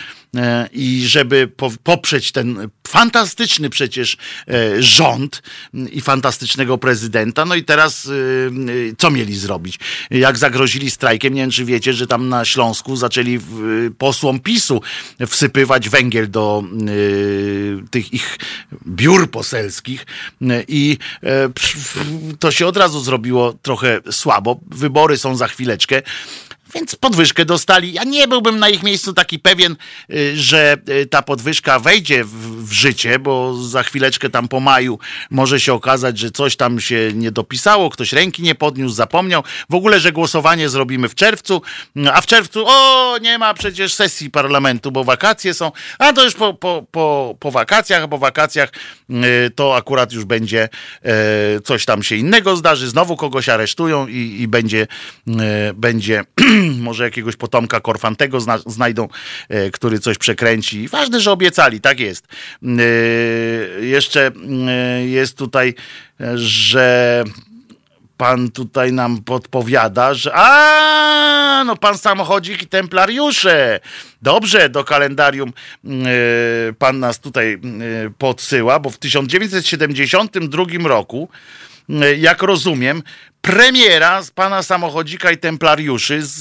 i żeby poprzeć ten fantastyczny przecież e, rząd i fantastycznego prezydenta. No i teraz e, co mieli zrobić? Jak zagrozili strajkiem, nie wiem czy wiecie, że tam na Śląsku zaczęli posłom PiSu wsypywać węgiel do tych ich biur poselskich i to się od razu zrobiło trochę słabo. Wybory są za chwileczkę. Więc podwyżkę dostali. Ja nie byłbym na ich miejscu taki pewien, y, że y, ta podwyżka wejdzie w, w, życie, bo za chwileczkę tam po maju może się okazać, że coś tam się nie dopisało, ktoś ręki nie podniósł, zapomniał. W ogóle, że głosowanie zrobimy w czerwcu, a w czerwcu, o, nie ma przecież sesji parlamentu, bo wakacje są. A to już po, po, po, po wakacjach, po wakacjach y, to akurat już będzie coś tam się innego zdarzy, znowu kogoś aresztują i, i będzie, będzie może jakiegoś potomka Korfantego zna, znajdą, e, który coś przekręci. Ważne, że obiecali, tak jest. E, jeszcze e, jest tutaj, że pan tutaj nam podpowiada, że a no pan samochodzik i templariusze. Dobrze, do kalendarium pan nas tutaj podsyła, bo w 1972 roku jak rozumiem, premiera z pana samochodzika i templariuszy z,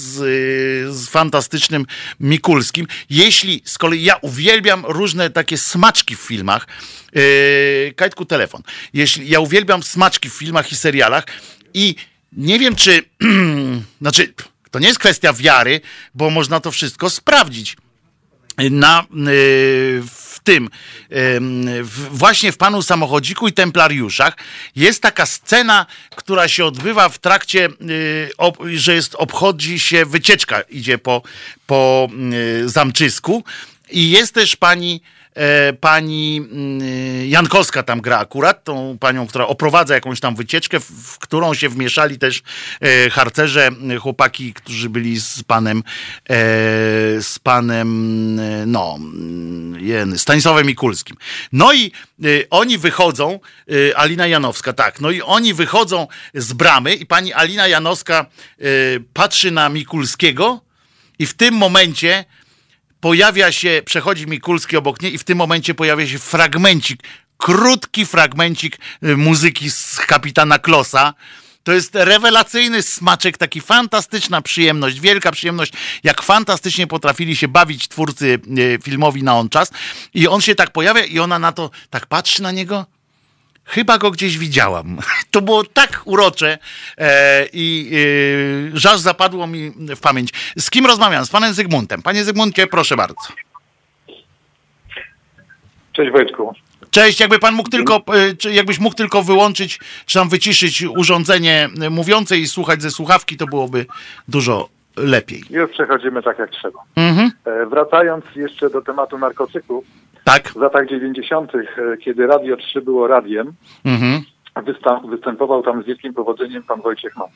z fantastycznym Mikulskim. Jeśli z kolei ja uwielbiam różne takie smaczki w filmach, yy, Kajtku telefon. Jeśli ja uwielbiam smaczki w filmach i serialach i nie wiem czy, znaczy to nie jest kwestia wiary, bo można to wszystko sprawdzić. Na, yy, tym, właśnie w Panu Samochodziku i Templariuszach jest taka scena, która się odbywa w trakcie, y, że jest, obchodzi się wycieczka, idzie po, po y, zamczysku i jest też pani pani mm, Jankowska tam gra akurat, tą panią, która oprowadza jakąś tam wycieczkę, w którą się wmieszali też e, harcerze, chłopaki, którzy byli z panem e, z panem no Stanisławem Mikulskim. No i oni wychodzą, Alina Janowska, tak, no i oni wychodzą z bramy i pani Alina Janowska patrzy na Mikulskiego i w tym momencie pojawia się, przechodzi Mikulski obok niej i w tym momencie pojawia się fragmencik, krótki fragmencik y, muzyki z kapitana Klosa. To jest rewelacyjny smaczek, taki fantastyczna przyjemność, wielka przyjemność, jak fantastycznie potrafili się bawić twórcy y, filmowi na on czas. I on się tak pojawia i ona na to tak patrzy na niego Chyba go gdzieś widziałam. To było tak urocze e, i e, żaż zapadło mi w pamięć. Z kim rozmawiam? Z panem Zygmuntem. Panie Zygmuncie, proszę bardzo. Cześć Wojtku. Cześć, jakby pan mógł tylko, e, jakbyś mógł tylko wyłączyć, czy tam wyciszyć urządzenie mówiące i słuchać ze słuchawki, to byłoby dużo lepiej. Już przechodzimy tak jak trzeba. Mhm. E, wracając jeszcze do tematu narkotyków, tak. W latach 90., e, kiedy Radio 3 było radiem, mhm. występował tam z wielkim powodzeniem pan Wojciech Mann.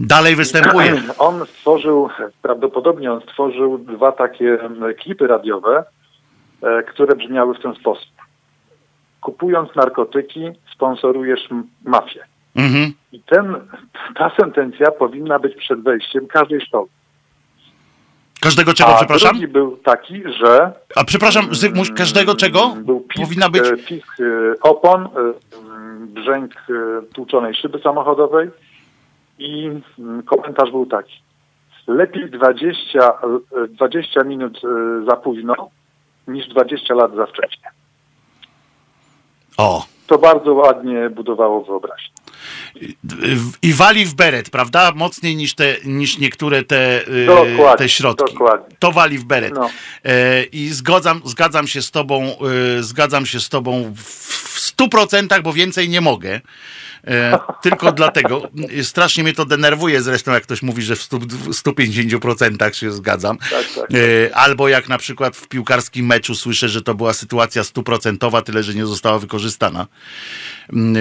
Dalej występuje. On stworzył, prawdopodobnie on stworzył dwa takie klipy radiowe, e, które brzmiały w ten sposób. Kupując narkotyki, sponsorujesz mafię. Mhm. I ten, ta sentencja powinna być przed wejściem każdej szkoły. Każdego czego, A przepraszam? drugi był taki, że... A przepraszam, Zygmunt, każdego czego? Był pisk, Powinna być... E, pisk e, opon, e, brzęk tłuczonej szyby samochodowej i mm, komentarz był taki. Lepiej 20, 20 minut za późno niż 20 lat za wcześnie. O. To bardzo ładnie budowało wyobraźnię. I wali w beret, prawda? Mocniej niż, te, niż niektóre te, y, te środki. Dokładnie. To wali w beret. No. E, I zgadzam, zgadzam się z tobą, y, zgadzam się z tobą w stu procentach, bo więcej nie mogę. E, tylko dlatego. Strasznie mnie to denerwuje zresztą, jak ktoś mówi, że w 150% się zgadzam. Tak, tak. E, albo jak na przykład w piłkarskim meczu słyszę, że to była sytuacja stuprocentowa, tyle że nie została wykorzystana. Mm, e,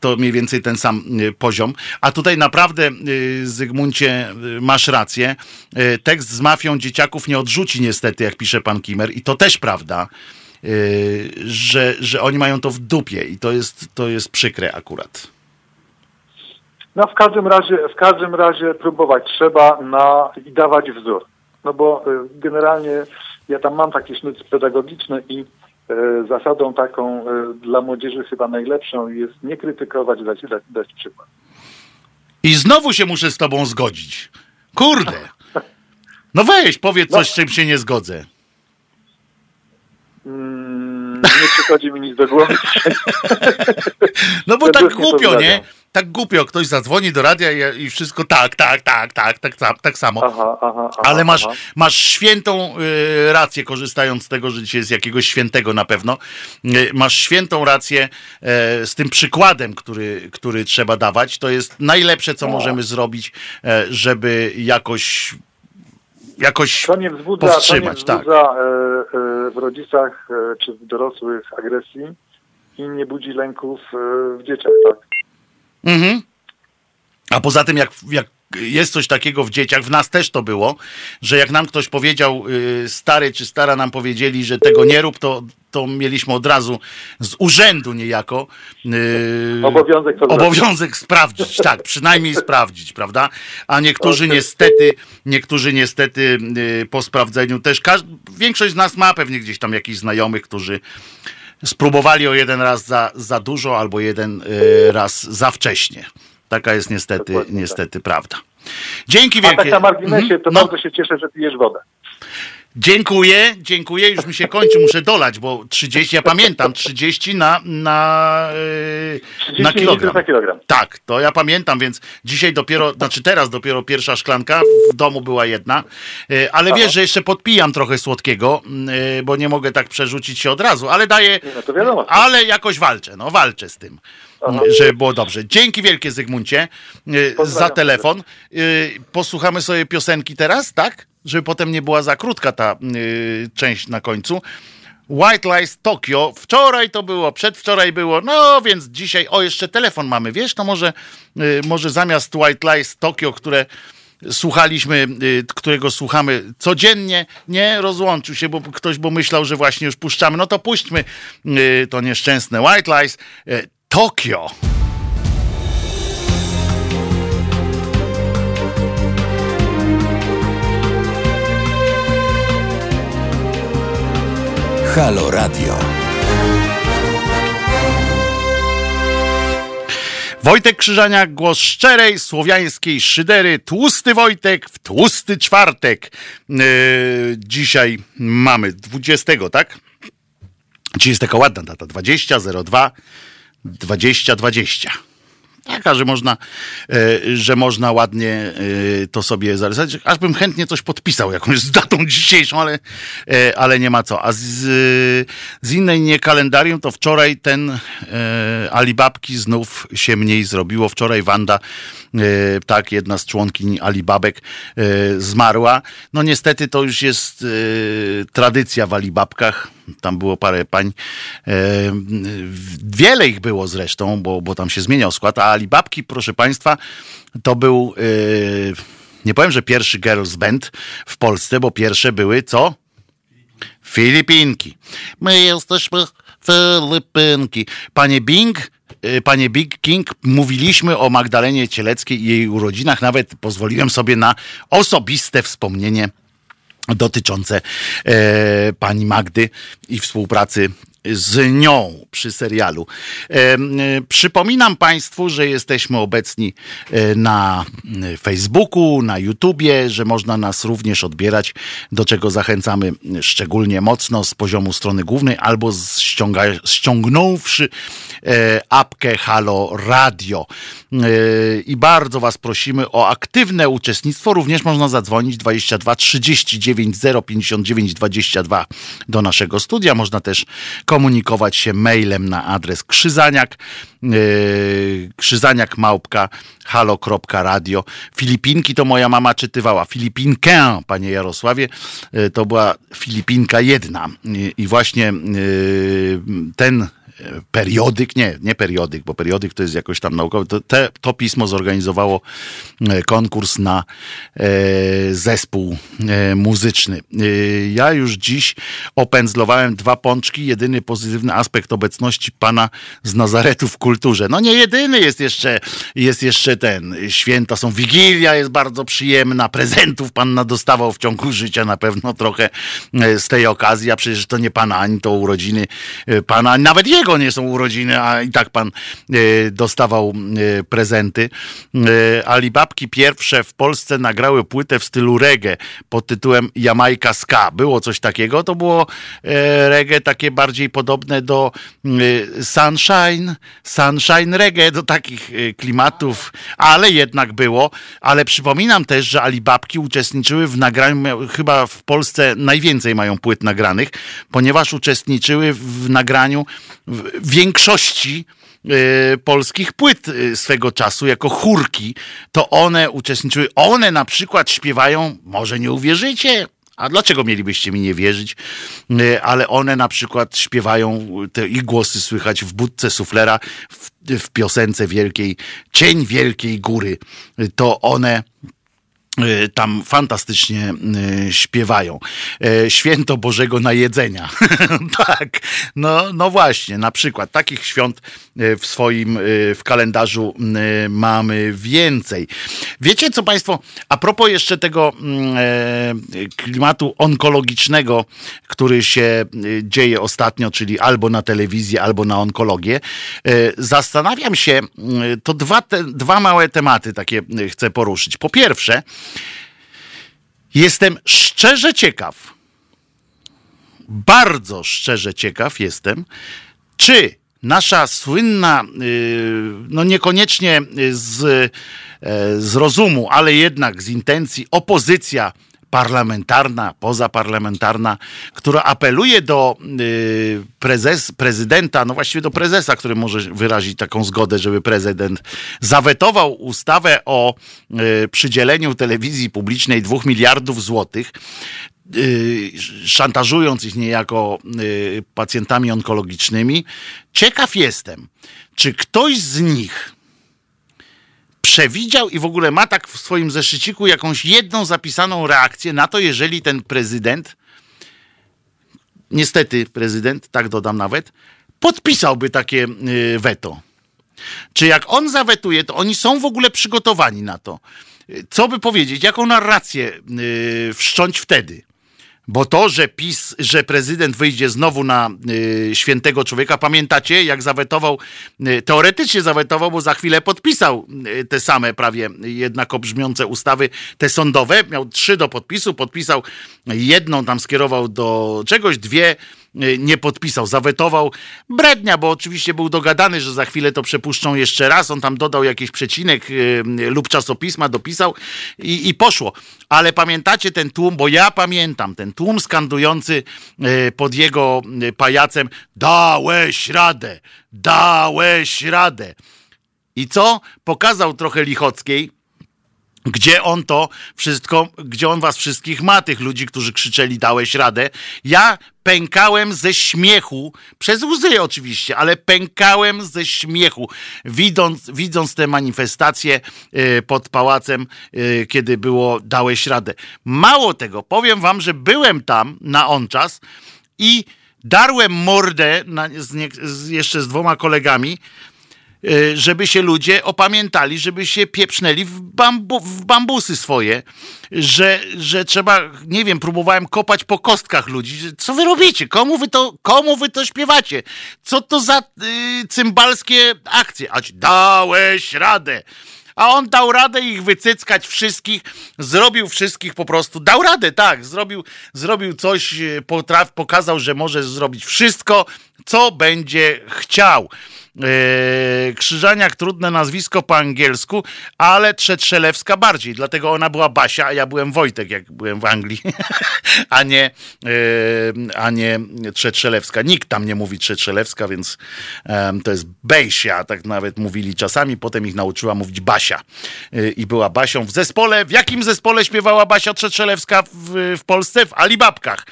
to mniej więcej ten sam poziom. A tutaj naprawdę, Zygmuncie, masz rację. Tekst z mafią dzieciaków nie odrzuci niestety, jak pisze pan Kimer, i to też prawda. Y, że, że oni mają to w dupie i to jest, to jest przykre akurat. No w każdym razie, w każdym razie próbować trzeba na, i dawać wzór. No bo y, generalnie ja tam mam takie sznyty pedagogiczne i y, zasadą taką dla młodzieży chyba najlepszą jest nie krytykować, dać, dać, dać przykład. I znowu się muszę z tobą zgodzić. Kurde. No weź, powiedz coś, no. z czym się nie zgodzę. Mm, nie przychodzi mi nic do głowy. No bo tak głupio, nie? Tak głupio, ktoś zadzwoni do radia i, wszystko tak, tak, tak, tak, tak, tak, tak samo. Aha, aha, aha, Ale masz, masz świętą y, rację, korzystając z tego, że dzisiaj jest jakiegoś świętego na pewno. Y, masz świętą rację y, z tym przykładem, który, który trzeba dawać. To jest najlepsze, co możemy zrobić, e, żeby jakoś jakoś to nie wzbudza, powstrzymać. To nie wzbudza tak. E, e, w rodzicach e, czy w dorosłych agresji i nie budzi lęków w dzieciach, tak? Mhm. A poza tym, jak, jak jest coś takiego w dzieciach, w nas też to było, że jak nam ktoś powiedział, y, stary czy stara nam powiedzieli, że tego nie rób, to, to mieliśmy od razu z urzędu niejako yy, obowiązek, obowiązek sprawdzić, tak, przynajmniej sprawdzić, prawda? A niektórzy niestety, niektórzy niestety yy, po sprawdzeniu też, większość z nas ma pewnie gdzieś tam jakichś znajomych, którzy spróbowali o jeden raz za, za dużo albo jeden yy, raz za wcześnie. Taka jest niestety, Dokładnie tak. niestety tak. prawda. Dzięki wielkie. A tak na marginesie, to no. bardzo się cieszę, że pijesz wodę. Dziękuję, dziękuję. Już mi się kończy, muszę dolać, bo 30, ja pamiętam, 30 na, na, yy, na kilogram. na kilogram. Tak, to ja pamiętam, więc dzisiaj dopiero, znaczy teraz dopiero pierwsza szklanka, w domu była jedna, yy, ale wiesz, że jeszcze podpijam trochę słodkiego, yy, bo nie mogę tak przerzucić się od razu, ale daję, No ale jakoś walczę, no walczę z tym. Aha. Żeby było dobrze. Dzięki wielkie Zygmuncie za Pozdrawiam telefon. Yy, posłuchamy sobie piosenki teraz, tak? Żeby potem nie była za krótka ta yy, część na końcu. White Lies Tokyo. Wczoraj to było, przedwczoraj było, no więc dzisiaj, o jeszcze telefon mamy, wiesz, to może, może zamiast White Lies Tokyo, które słuchaliśmy, którego słuchamy codziennie, nie rozłączył się, bo ktoś bo myślał, że właśnie już puszczamy, no to puśćmy to nieszczęsne White Lies Tokyo. Halo Radio. Wojtek Krzyżaniak, głos szczerej, słowiańskiej szydery, tłusty Wojtek w tłusty czwartek. Yy, dzisiaj mamy 20, tak? Dzisiaj jest taka ładna data, 20, 02, 20, 20. Taka, że można, e, że można ładnie e, to sobie zarysować. Aż bym chętnie coś podpisał jakąś z datą dzisiejszą, ale, e, ale nie ma co. A z, z innej nie kalendarium, to wczoraj ten Alibabki znów się mniej zrobiło. Wczoraj Wanda, tak, jedna z członkiń Alibabek e, zmarła. No niestety to już jest e, tradycja w Alibabkach. Tam było parę pań. E, wiele ich było zresztą, bo, bo tam się zmieniał skład. A Alibabki, proszę Państwa, to był, e, nie powiem, że pierwszy girls band w Polsce, bo pierwsze były co? Filipinki. My jesteśmy Filipinki. Panie Bing, panie Big King, mówiliśmy o Magdalenie Cieleckiej i jej urodzinach. Nawet pozwoliłem sobie na osobiste wspomnienie dotyczące e, pani Magdy i współpracy z nią przy serialu. E, e, przypominam Państwu, że jesteśmy obecni e, na Facebooku, na YouTubie, że można nas również odbierać, do czego zachęcamy szczególnie mocno z poziomu strony głównej albo ściąga, ściągnąwszy apkę Halo Radio. I bardzo Was prosimy o aktywne uczestnictwo. Również można zadzwonić 22 39 059 22 do naszego studia. Można też komunikować się mailem na adres krzyzaniak yy, krzyzaniak małpka halo.radio Filipinki to moja mama czytywała. Filipinkę, panie Jarosławie yy, to była Filipinka jedna. Yy, i właśnie yy, ten periodyk, nie, nie periodyk, bo periodyk to jest jakoś tam naukowy, to, te, to pismo zorganizowało e, konkurs na e, zespół e, muzyczny. Ja już dziś opędzlowałem dwa pączki, jedyny pozytywny aspekt obecności pana z Nazaretu w kulturze. No nie jedyny jest jeszcze, jest jeszcze ten, święta są, Wigilia jest bardzo przyjemna, prezentów pan nadostawał w ciągu życia na pewno trochę z tej okazji, a przecież to nie pana, ani to urodziny pana, nawet jego nie są urodziny, a i tak pan e, dostawał e, prezenty. E, Alibabki pierwsze w Polsce nagrały płytę w stylu reggae pod tytułem Jamajka Ska. Było coś takiego, to było reggae takie bardziej podobne do Sunshine, Sunshine reggae, do takich klimatów, ale jednak było. Ale przypominam też, że Alibabki uczestniczyły w nagraniu, chyba w Polsce najwięcej mają płyt nagranych, ponieważ uczestniczyły w nagraniu większości e, polskich płyt e, swego czasu jako chórki, to one uczestniczyły, one na przykład śpiewają, może nie uwierzycie, a dlaczego mielibyście mi nie wierzyć? E, Ale one na przykład śpiewają, te ich głosy słychać w budce suflera w, w piosence wielkiej, Cień Wielkiej Góry. To one tam fantastycznie y, śpiewają. E, Święto Bożego Najedzenia. tak, no, no właśnie, na przykład takich świąt y, w swoim, y, w kalendarzu y, mamy więcej. Wiecie co Państwo, a propos jeszcze tego e, klimatu onkologicznego, który się dzieje ostatnio, czyli albo na telewizji, albo na onkologię, e, zastanawiam się, to dwa, te, dwa małe tematy takie chcę poruszyć. Po pierwsze, Jestem szczerze ciekaw, bardzo szczerze ciekaw jestem, czy nasza słynna, no niekoniecznie z, z rozumu, ale jednak z intencji opozycja parlamentarna, pozaparlamentarna, która apeluje do y, prezes, prezydenta, no właściwie do prezesa, który może wyrazić taką zgodę, żeby prezydent zawetował ustawę o y, przydzieleniu telewizji publicznej dwóch miliardów złotych, y, szantażując ich niejako pacjentami onkologicznymi. Ciekaw jestem, czy ktoś z nich przewidział i w ogóle ma tak w swoim zeszyciku jakąś jedną zapisaną reakcję na to, jeżeli ten prezydent, niestety prezydent, tak dodam nawet, podpisałby takie y, weto. Czy jak on zawetuje, to oni są w ogóle przygotowani na to. Co by powiedzieć, jaką narrację y, wszcząć wtedy? Bo to, że PiS, że prezydent wyjdzie znowu na y, świętego człowieka, pamiętacie, jak zawetował, y, teoretycznie zawetował, bo za chwilę podpisał y, te same prawie jednako brzmiące ustawy, te sądowe, miał trzy do podpisu, podpisał jedną, tam skierował do czegoś, dwie nie podpisał, zawetował. Brednia, bo oczywiście był dogadany, że za chwilę to przepuszczą jeszcze raz. On tam dodał jakiś przecinek y, lub czasopisma, dopisał i, i poszło. Ale pamiętacie ten tłum, bo ja pamiętam ten tłum skandujący y, pod jego pajacem dałeś radę, dałeś radę. I co? Pokazał trochę Lichockiej, gdzie on to wszystko, gdzie on was wszystkich ma, tych ludzi, którzy krzyczeli dałeś radę. Ja pękałem ze śmiechu, przez łzy oczywiście, ale pękałem ze śmiechu, widząc, widząc te manifestacje e, pod pałacem, e, kiedy było dałeś radę. Mało tego, powiem wam, że byłem tam na on czas i darłem mordę na, z nie, z, jeszcze z dwoma kolegami, Y, żeby się ludzie opamiętali, żeby się pieprznęli w, bambu, w bambusy swoje, że, że trzeba, nie wiem, próbowałem kopać po kostkach ludzi. Co wy robicie? Komu wy to, komu wy to śpiewacie? Co to za y, cymbalskie akcje? Ać dałeś radę a on dał radę ich wycyckać wszystkich, zrobił wszystkich po prostu, dał radę, tak, zrobił, zrobił coś, y, potraf, pokazał, że może zrobić wszystko, co będzie chciał. Yy, Krzyżaniak, trudne nazwisko po angielsku, ale Trzetrzelewska bardziej, dlatego ona była Basia, a ja byłem Wojtek, jak byłem w Anglii, a nie, yy, a nie Trzetrzelewska. Nikt tam nie mówi Trzetrzelewska, więc to jest Bejsia, tak nawet mówili czasami, potem ich nauczyła mówić Basia yy, i była Basią w zespole. W jakim zespole śpiewała Basia Trzetrzelewska w, w Polsce? W Alibabkach.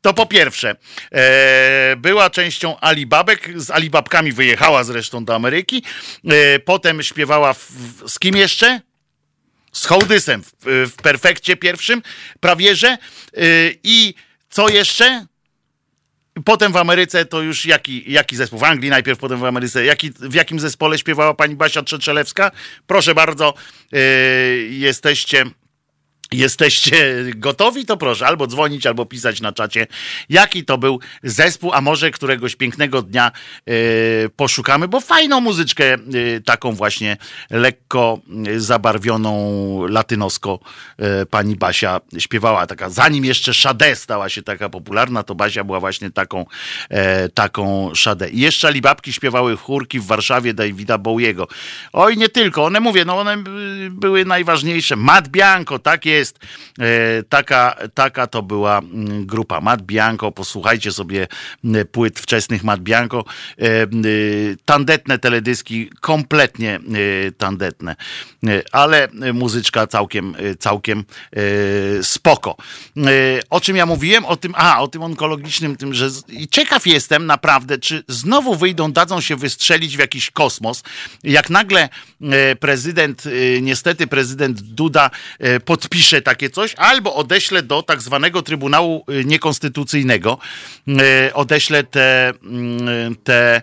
To po pierwsze. Była częścią Alibabek, z Alibabkami wyjechała zresztą do Ameryki. E, potem śpiewała w, z kim jeszcze? Z Hołdysem w, w perfekcie pierwszym, prawie że. E, I co jeszcze? Potem w Ameryce to już jaki, jaki zespół? W Anglii najpierw, potem w Ameryce. Jaki, w jakim zespole śpiewała pani Basia Trzeczelewska? Proszę bardzo, yy, jesteście Jesteście gotowi? To proszę albo dzwonić, albo pisać na czacie, jaki to był zespół, a może któregoś pięknego dnia yy, poszukamy, bo fajną muzyczkę yy, taką właśnie lekko zabarwioną latynosko yy, pani Basia śpiewała. Taka, zanim jeszcze Sade stała się taka popularna, to Basia była właśnie taką, taką Sade. I jeszcze Alibabki śpiewały chórki w Warszawie Davida Bowiego. Oj, nie tylko, one mówię, no one były najważniejsze. Mat Bianco, takie jest. E, taka, taka to była mm, grupa Mat Bianco. Posłuchajcie sobie mm, płyt wczesnych Mat Bianco. E, e, tandetne teledyski, kompletnie tandetne, ale muzyczka całkiem, całkiem spoko. O czym ja mówiłem? O tym, a, o tym onkologicznym, tym, że i ciekaw jestem naprawdę, czy znowu wyjdą, dadzą się wystrzelić w jakiś kosmos, jak nagle prezydent, niestety prezydent Duda podpisze takie coś, albo odeślę do tak zwanego Trybunału y, Niekonstytucyjnego, y, odeślę tę te, te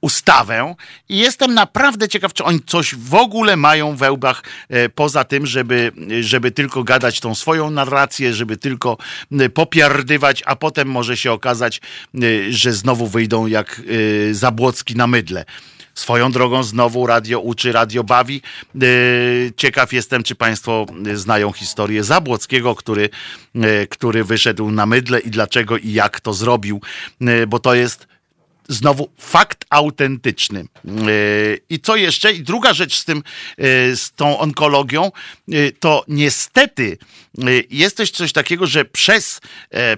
ustawę i jestem naprawdę ciekaw, czy oni coś w ogóle mają we łbach y, poza tym, żeby, żeby tylko gadać tą swoją narrację, żeby tylko popiardywać, a potem może się okazać, że znowu wyjdą jak Zabłocki na mydle. Swoją drogą znowu radio uczy, radio bawi. Ciekaw jestem, czy Państwo znają historię Zabłockiego, który, który wyszedł na mydle i dlaczego i jak to zrobił, bo to jest znowu fakt autentyczny. E, I co jeszcze? I druga rzecz z tym, e, z tą onkologią, e, to niestety jest też coś takiego, że przez,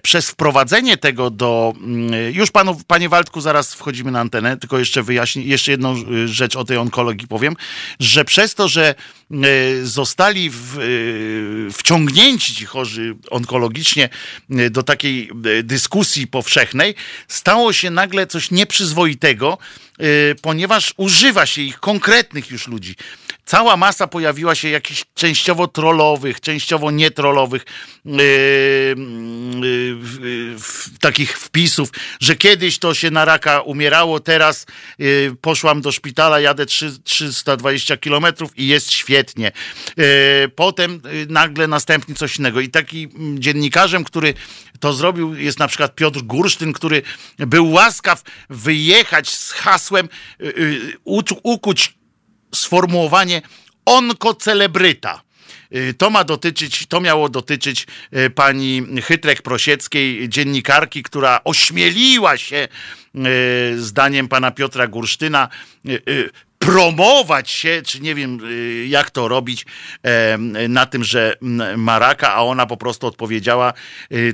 przez wprowadzenie tego do. Mm, już panu, panie Waldku, zaraz wchodzimy na antenę, tylko jeszcze wyjaśnię, jeszcze jedną rzecz o tej onkologii powiem, że przez to, że zostali w, wciągnięci ci chorzy onkologicznie do takiej dyskusji powszechnej, stało się nagle coś nieprzyzwoitego, ponieważ używa się ich konkretnych już ludzi. Cała masa pojawiła się jakichś częściowo trollowych, częściowo nietrollowych yy, yy, takich wpisów, że kiedyś to się na raka umierało, teraz poszłam do szpitala, jadę 3, 320 kilometrów i jest świetnie. Y, potem y, nagle następnie coś innego. I taki mm, dziennikarzem, który to zrobił, jest na przykład Piotr Gursztyn, który był łaskaw wyjechać z hasłem, y, ukuć sformułowanie onkocelebryta. Y, to ma dotyczyć, to miało dotyczyć y, pani Chytrek Prosieckiej, dziennikarki, która ośmieliła się, y, zdaniem pana Piotra Gursztyna, promować się, czy nie wiem jak to robić, na tym, że ma raka, a ona po prostu odpowiedziała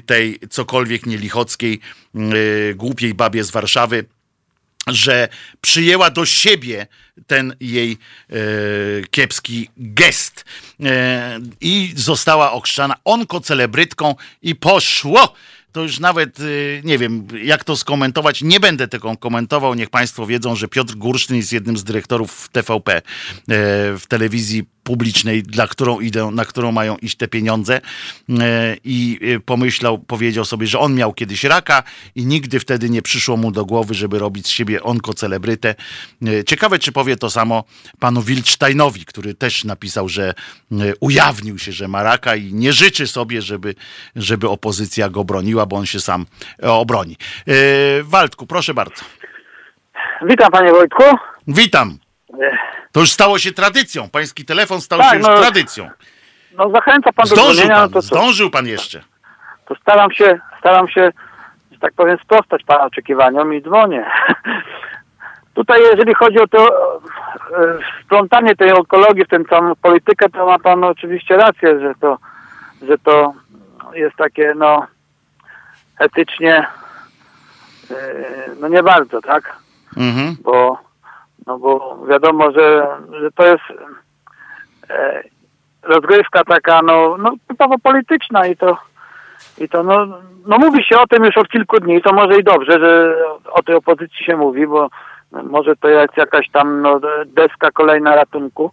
tej cokolwiek nielichockiej, głupiej babie z Warszawy, że przyjęła do siebie ten jej e, kiepski gest. E, i została okrzczana onkocelebrytką i poszło to już nawet y, nie wiem, jak to skomentować. Nie będę tego komentował. Niech Państwo wiedzą, że Piotr Gursztyn jest jednym z dyrektorów TVP e, w telewizji publicznej, dla którą idą, na którą mają iść te pieniądze. E, I e, pomyślał, powiedział sobie, że on miał kiedyś raka i nigdy wtedy nie przyszło mu do głowy, żeby robić z siebie onkocelebrytę. Ciekawe, czy powie to samo panu Wildsteinowi, który też napisał, że ujawnił się, że ma raka i nie życzy sobie, żeby, żeby opozycja go broniła bo on się sam e, obroni. E, Waldku, proszę bardzo. Witam panie Wojtku. Witam. To już stało się tradycją. Pański telefon stał tak, się już no, tradycją. No zachęca pan Zdążył do dzwonienia. Pan, no to zdążył pan jeszcze. To staram się, staram się, że tak powiem, sprostać pana oczekiwaniom i dzwonię. Tutaj jeżeli chodzi o to wplątanie tej onkologii w tę całą politykę, to ma pan oczywiście rację, że to, że to jest takie, no, etycznie e, no nie bardzo, tak? Mhm. Bo, no bo wiadomo, że, że to jest e, rozgrywka taka, no, no typowo polityczna i to, i to no, no mówi się o tym już od kilku dni, to może i dobrze, że o tej opozycji się mówi, bo może to jest jakaś tam no, deska kolejna ratunku.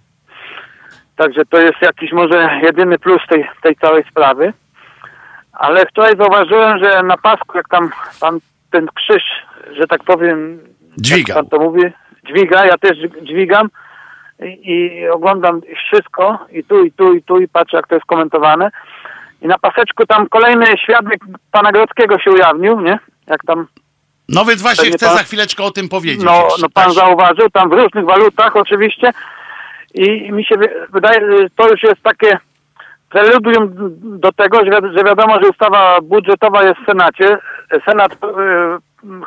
Także to jest jakiś może jedyny plus tej, tej całej sprawy. Ale wczoraj zauważyłem, że na pasku, jak tam pan ten krzyż, że tak powiem, dźwiga. pan to mówi, dźwiga, ja też dźwigam i, i, oglądam wszystko i tu, i tu, i tu i patrzę, jak to jest komentowane. I na paseczku tam kolejny świadek pana Grodzkiego się ujawnił, nie? Jak tam... No więc właśnie chcę pan, za chwileczkę o tym powiedzieć. No, jeszcze, no pan tak. zauważył, tam w różnych walutach oczywiście i mi się wydaje, że to już jest takie preludium do tego, że wiadomo, że ustawa budżetowa jest w Senacie. Senat e,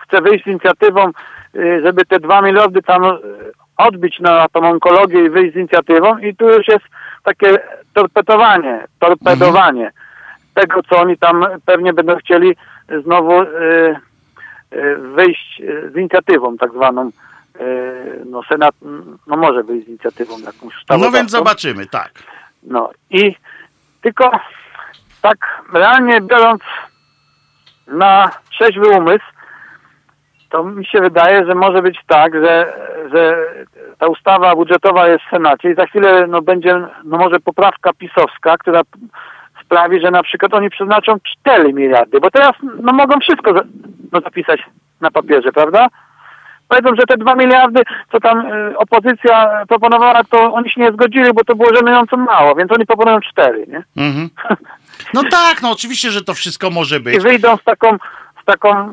chce wyjść z inicjatywą, e, żeby te dwa miliardy tam e, odbić na tą onkologię i wyjść z inicjatywą i tu już jest takie torpedowanie, torpedowanie mhm. tego, co oni tam pewnie będą chcieli znowu wyjść z inicjatywą tak zwaną. No Senat no może wyjść z inicjatywą jakąś No więc zobaczymy, tak. No i tylko tak realnie biorąc na trzeźwy umysł, to mi się wydaje, że może być tak, że, że ta ustawa budżetowa jest w Senacie i za chwilę no, będzie no, może poprawka pisowska, która sprawi, że na przykład oni przeznaczą 4 miliardy, bo teraz no, mogą wszystko no, zapisać na papierze, prawda? Powiedzą, że te 2 miliardy, co tam y, opozycja proponowała, to oni się nie zgodzili, bo to było żenująco mało, więc oni proponują 4, nie? Mhm. No tak, no oczywiście, że to wszystko może być. I wyjdą z taką, z taką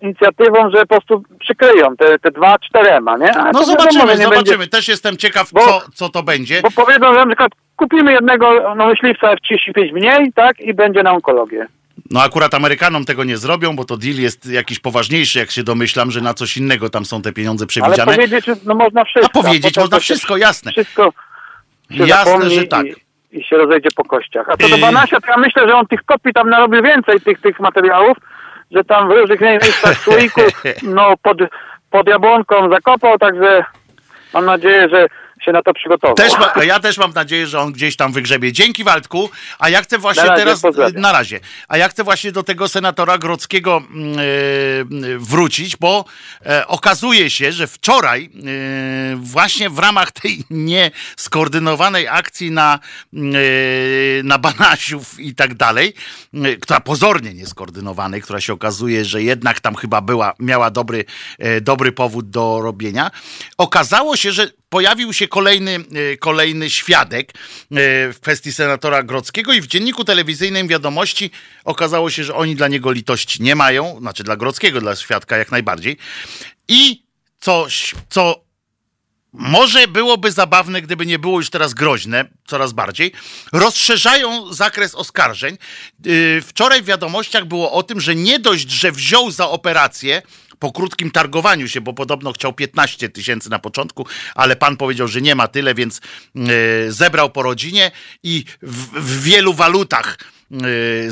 inicjatywą, że po prostu przykryją te, te dwa czterema, nie? Ale no zobaczymy, wiadomo, zobaczymy. Będzie... Też jestem ciekaw, bo, co, co to będzie. Bo powiedzą, że na przykład kupimy jednego no, myśliwca F-35 mniej, tak, i będzie na onkologię. No akurat Amerykanom tego nie zrobią, bo to deal jest jakiś poważniejszy, jak się domyślam, że na coś innego tam są te pieniądze przewidziane. Ale powiedzieć, no można wszystko. A powiedzieć a można wszystko, jasne. Wszystko jasne, że tak. I, I, się rozejdzie po kościach. A to do Banasia, to ja myślę, że on tych kopii tam narobił więcej, tych, tych materiałów, że tam w różnych miejscach słoiku, no pod, pod jabłonką zakopał, także mam nadzieję, że się na to przygotował. Też ma, ja też mam nadzieję, że on gdzieś tam wygrzebie. Dzięki Waldku, a ja chcę właśnie na razie, teraz, pozdrawiam. na razie, a ja chcę właśnie do tego senatora Grodzkiego yy, wrócić, bo yy, okazuje się, że wczoraj yy, właśnie w ramach tej nieskoordynowanej akcji na, na Banasiów i tak dalej, która pozornie nieskoordynowanej, która się okazuje, że jednak tam chyba była, miała dobry, dobry powód do robienia, okazało się, że pojawił się kolejny, e, kolejny świadek e, w kwestii senatora Grodzkiego i w dzienniku telewizyjnym wiadomości okazało się, że oni dla niego litości nie mają, znaczy dla Grodzkiego, dla świadka jak najbardziej. I coś, co może byłoby zabawne, gdyby nie było już teraz groźne, coraz bardziej. Rozszerzają zakres oskarżeń. E, wczoraj w wiadomościach było o tym, że nie dość, że wziął za operację po krótkim targowaniu się, bo podobno chciał 15 tysięcy na początku, ale pan powiedział, że nie ma tyle, więc yy, zebrał po rodzinie i w, w wielu walutach yy,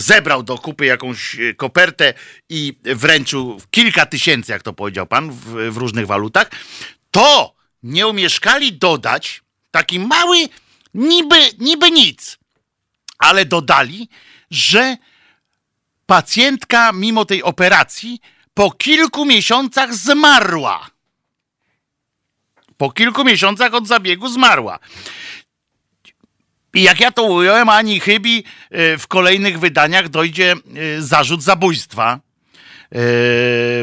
zebrał do kupy jakąś e, kopertę i wręczył kilka tysięcy, jak to powiedział pan, w, w różnych walutach, to nie umieszkali dodać taki mały, niby, niby nic, ale dodali, że pacjentka mimo tej operacji po kilku miesiącach zmarła. Po kilku miesiącach od zabiegu zmarła. I jak ja to ująłem, ani chybi e, w kolejnych wydaniach dojdzie e, zarzut zabójstwa. E,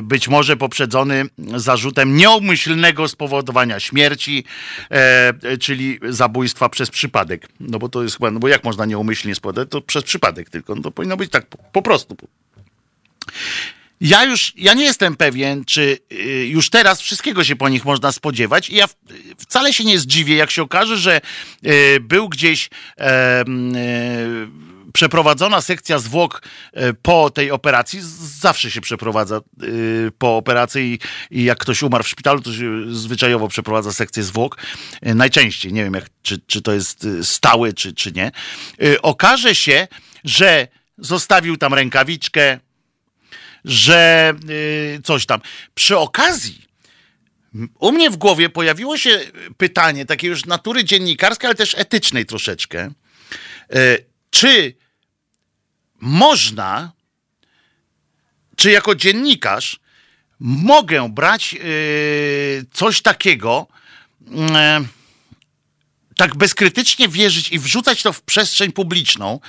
być może poprzedzony zarzutem nieumyślnego spowodowania śmierci, czyli zabójstwa przez przypadek. No bo to jest chyba, no bo jak można nieumyślnie spowodować? To przez przypadek tylko. No to powinno być tak po, po prostu. Ja już, ja nie jestem pewien, czy y, już teraz wszystkiego się po nich można spodziewać i ja wcale się nie zdziwię, jak się okaże, że y, był gdzieś e, przeprowadzona sekcja zwłok po tej operacji. Zawsze się przeprowadza po operacji i jak ktoś umarł w szpitalu, to się zwyczajowo przeprowadza sekcję zwłok. Najczęściej, nie wiem jak, czy, czy to jest stałe, czy, czy nie. Okaże się, że zostawił tam rękawiczkę, że yy, coś tam. Przy okazji, u mnie w głowie pojawiło się pytanie, takie już natury dziennikarskiej, ale też etycznej troszeczkę. Yy, czy można, czy jako dziennikarz mogę brać yy, coś takiego, tak bezkrytycznie wierzyć i wrzucać to w przestrzeń publiczną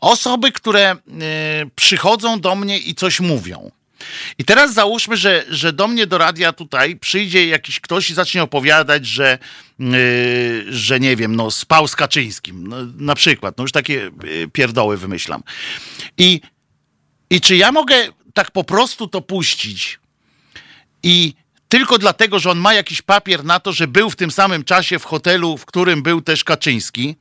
osoby, które y, przychodzą do mnie i coś mówią. I teraz załóżmy, że, że do mnie do radia tutaj przyjdzie jakiś ktoś i zacznie opowiadać, że, yy, że nie wiem, no spał z Kaczyńskim, no, na przykład, no już takie yy, pierdoły wymyślam. I, I czy ja mogę tak po prostu to puścić i tylko dlatego, że on ma jakiś papier na to, że był w tym samym czasie w hotelu, w którym był też Kaczyński,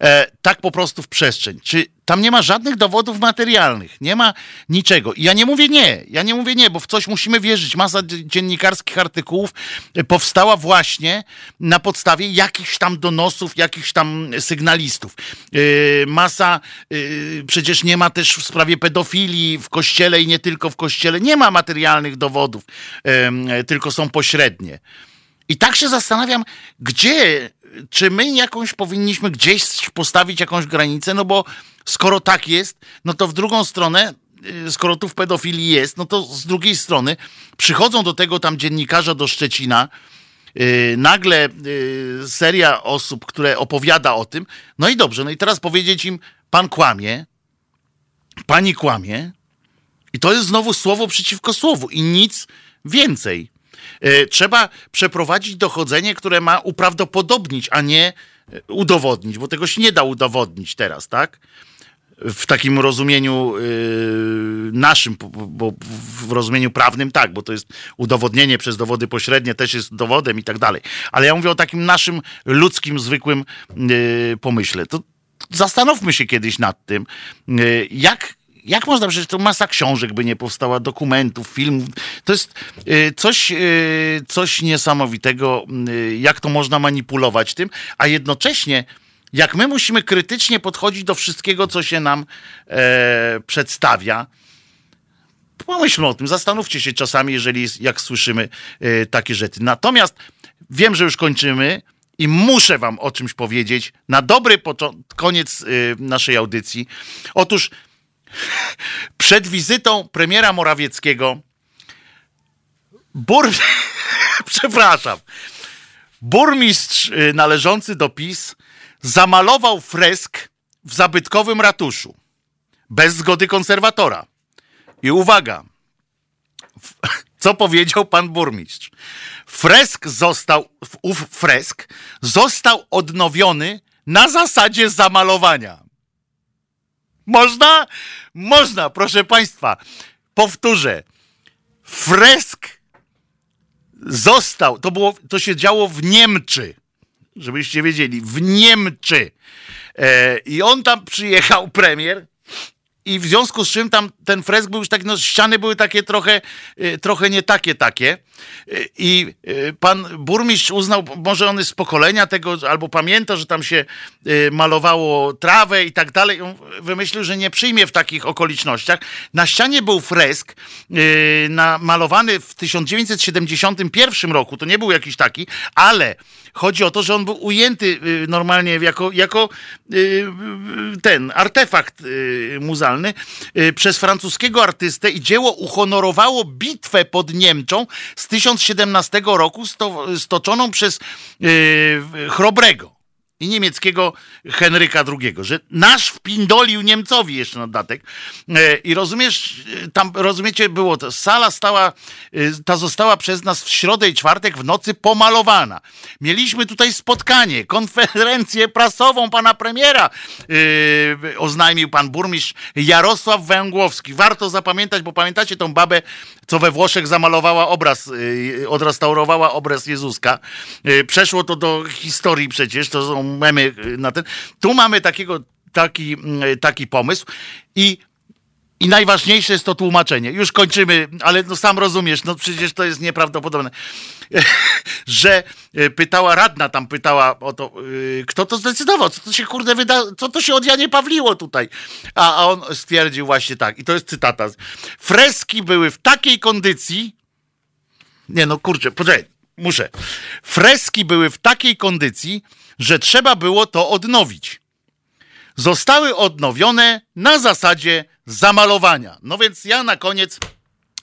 e, tak po prostu w przestrzeń. Czy tam nie ma żadnych dowodów materialnych, nie ma niczego. I ja nie mówię nie, ja nie mówię nie, bo w coś musimy wierzyć. Masa dziennikarskich artykułów e, powstała właśnie na podstawie jakichś tam donosów, jakichś tam sygnalistów. Yy, masa, yy, przecież nie ma też w sprawie pedofilii w kościele i nie tylko w kościele, nie ma materialnych dowodów, tylko są pośrednie. I tak się zastanawiam, gdzie, czy my jakąś powinniśmy gdzieś postawić jakąś granicę, no bo skoro tak jest, no to w drugą stronę, y, skoro tu w pedofilii jest, no to z drugiej strony przychodzą do tego tam dziennikarza do Szczecina, yy, nagle yy, seria osób, które opowiada o tym, no i dobrze, no i teraz powiedzieć im, pan kłamie, pani kłamie, i to jest znowu słowo przeciwko słowu i nic więcej. Yy, trzeba przeprowadzić dochodzenie, które ma uprawdopodobnić, a nie udowodnić, bo tego się nie da udowodnić teraz, tak? w takim rozumieniu yy, naszym, bo w rozumieniu prawnym tak, bo to jest udowodnienie przez dowody pośrednie też jest dowodem i tak dalej. Ale ja mówię o takim naszym ludzkim, zwykłym yy, pomyśle. To zastanówmy się kiedyś nad tym, yy, jak jak można, przecież to masa książek by nie powstała, dokumentów, filmów. To jest y, coś, y, coś niesamowitego, y, jak to można manipulować tym, a jednocześnie jak my musimy krytycznie podchodzić do wszystkiego, co się nam e, przedstawia. Pomyślmy o tym, zastanówcie się czasami, jeżeli jak słyszymy e, takie rzeczy. Natomiast wiem, że już kończymy i muszę wam o czymś powiedzieć na dobry koniec naszej audycji. Otóż przed wizytą premiera Morawieckiego bur... przepraszam, burmistrz y, należący do PiS zamalował fresk w zabytkowym ratuszu bez zgody konserwatora. I uwaga, co powiedział pan burmistrz? Fresk został, ów fresk został odnowiony na zasadzie zamalowania. Można? Można, proszę państwa. Powtórzę. Fresk został, to, było, to się działo w Niemczy żebyście wiedzieli, w Niemczy. E, I on tam przyjechał, premier, i w związku z czym tam ten fresk był już tak, no ściany były takie trochę, e, trochę nie takie, takie. E, I e, pan burmistrz uznał, może on jest z pokolenia tego, albo pamięta, że tam się malowało trawę i tak dalej. On wymyślił, że nie przyjmie w takich okolicznościach. Na ścianie był fresk malowany w 1971 roku. To nie był jakiś taki, ale chodzi o to, że on był ujęty normalnie jako, jako ten artefakt muzealny Y, przez francuskiego artystę i dzieło uhonorowało bitwę pod Niemczą z 1017 roku sto, stoczoną przez Chrobrego i niemieckiego Henryka II, że nasz wpindolił Niemcowi jeszcze na dodatek. E, I rozumiesz, e, tam, rozumiecie, było to, sala stała, e, ta została przez nas w środę i czwartek w nocy pomalowana. Mieliśmy tutaj spotkanie, konferencję prasową pana premiera, oznajmił pan burmistrz Jarosław Węgłowski. Warto zapamiętać, bo pamiętacie tą babę, co we Włoszech zamalowała obraz, yy, odrestaurowała obraz Jezuska. Yy, przeszło to do historii przecież, to są memy na ten. Tu mamy takiego, taki, taki pomysł i i najważniejsze jest to tłumaczenie. Już kończymy, ale no sam rozumiesz, no przecież to jest nieprawdopodobne, że e, pytała radna, tam pytała o to, e, kto to zdecydował, co to się kurde wyda, co to się od Janie Pawliło tutaj. A, a on stwierdził właśnie tak, i to jest cytata. Freski były w takiej kondycji, nie no kurczę, poczekaj, muszę. Freski były w takiej kondycji, że trzeba było to odnowić. Zostały odnowione na zasadzie zamalowania. No więc ja na koniec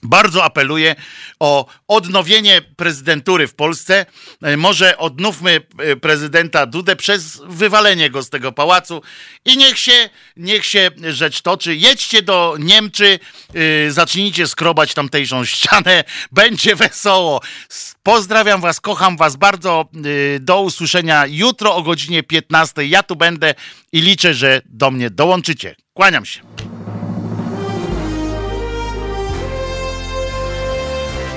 bardzo apeluję o odnowienie prezydentury w Polsce. E, może odnówmy e, prezydenta Dudę przez wywalenie go z tego pałacu i niech się, niech się rzecz toczy. Jedźcie do Niemczy, yy, zacznijcie skrobać tamtejszą ścianę, będzie wesoło. Pozdrawiam was, kocham was bardzo. Do usłyszenia jutro o godzinie 15. Ja tu będę i liczę, że do mnie dołączycie. Kłaniam się.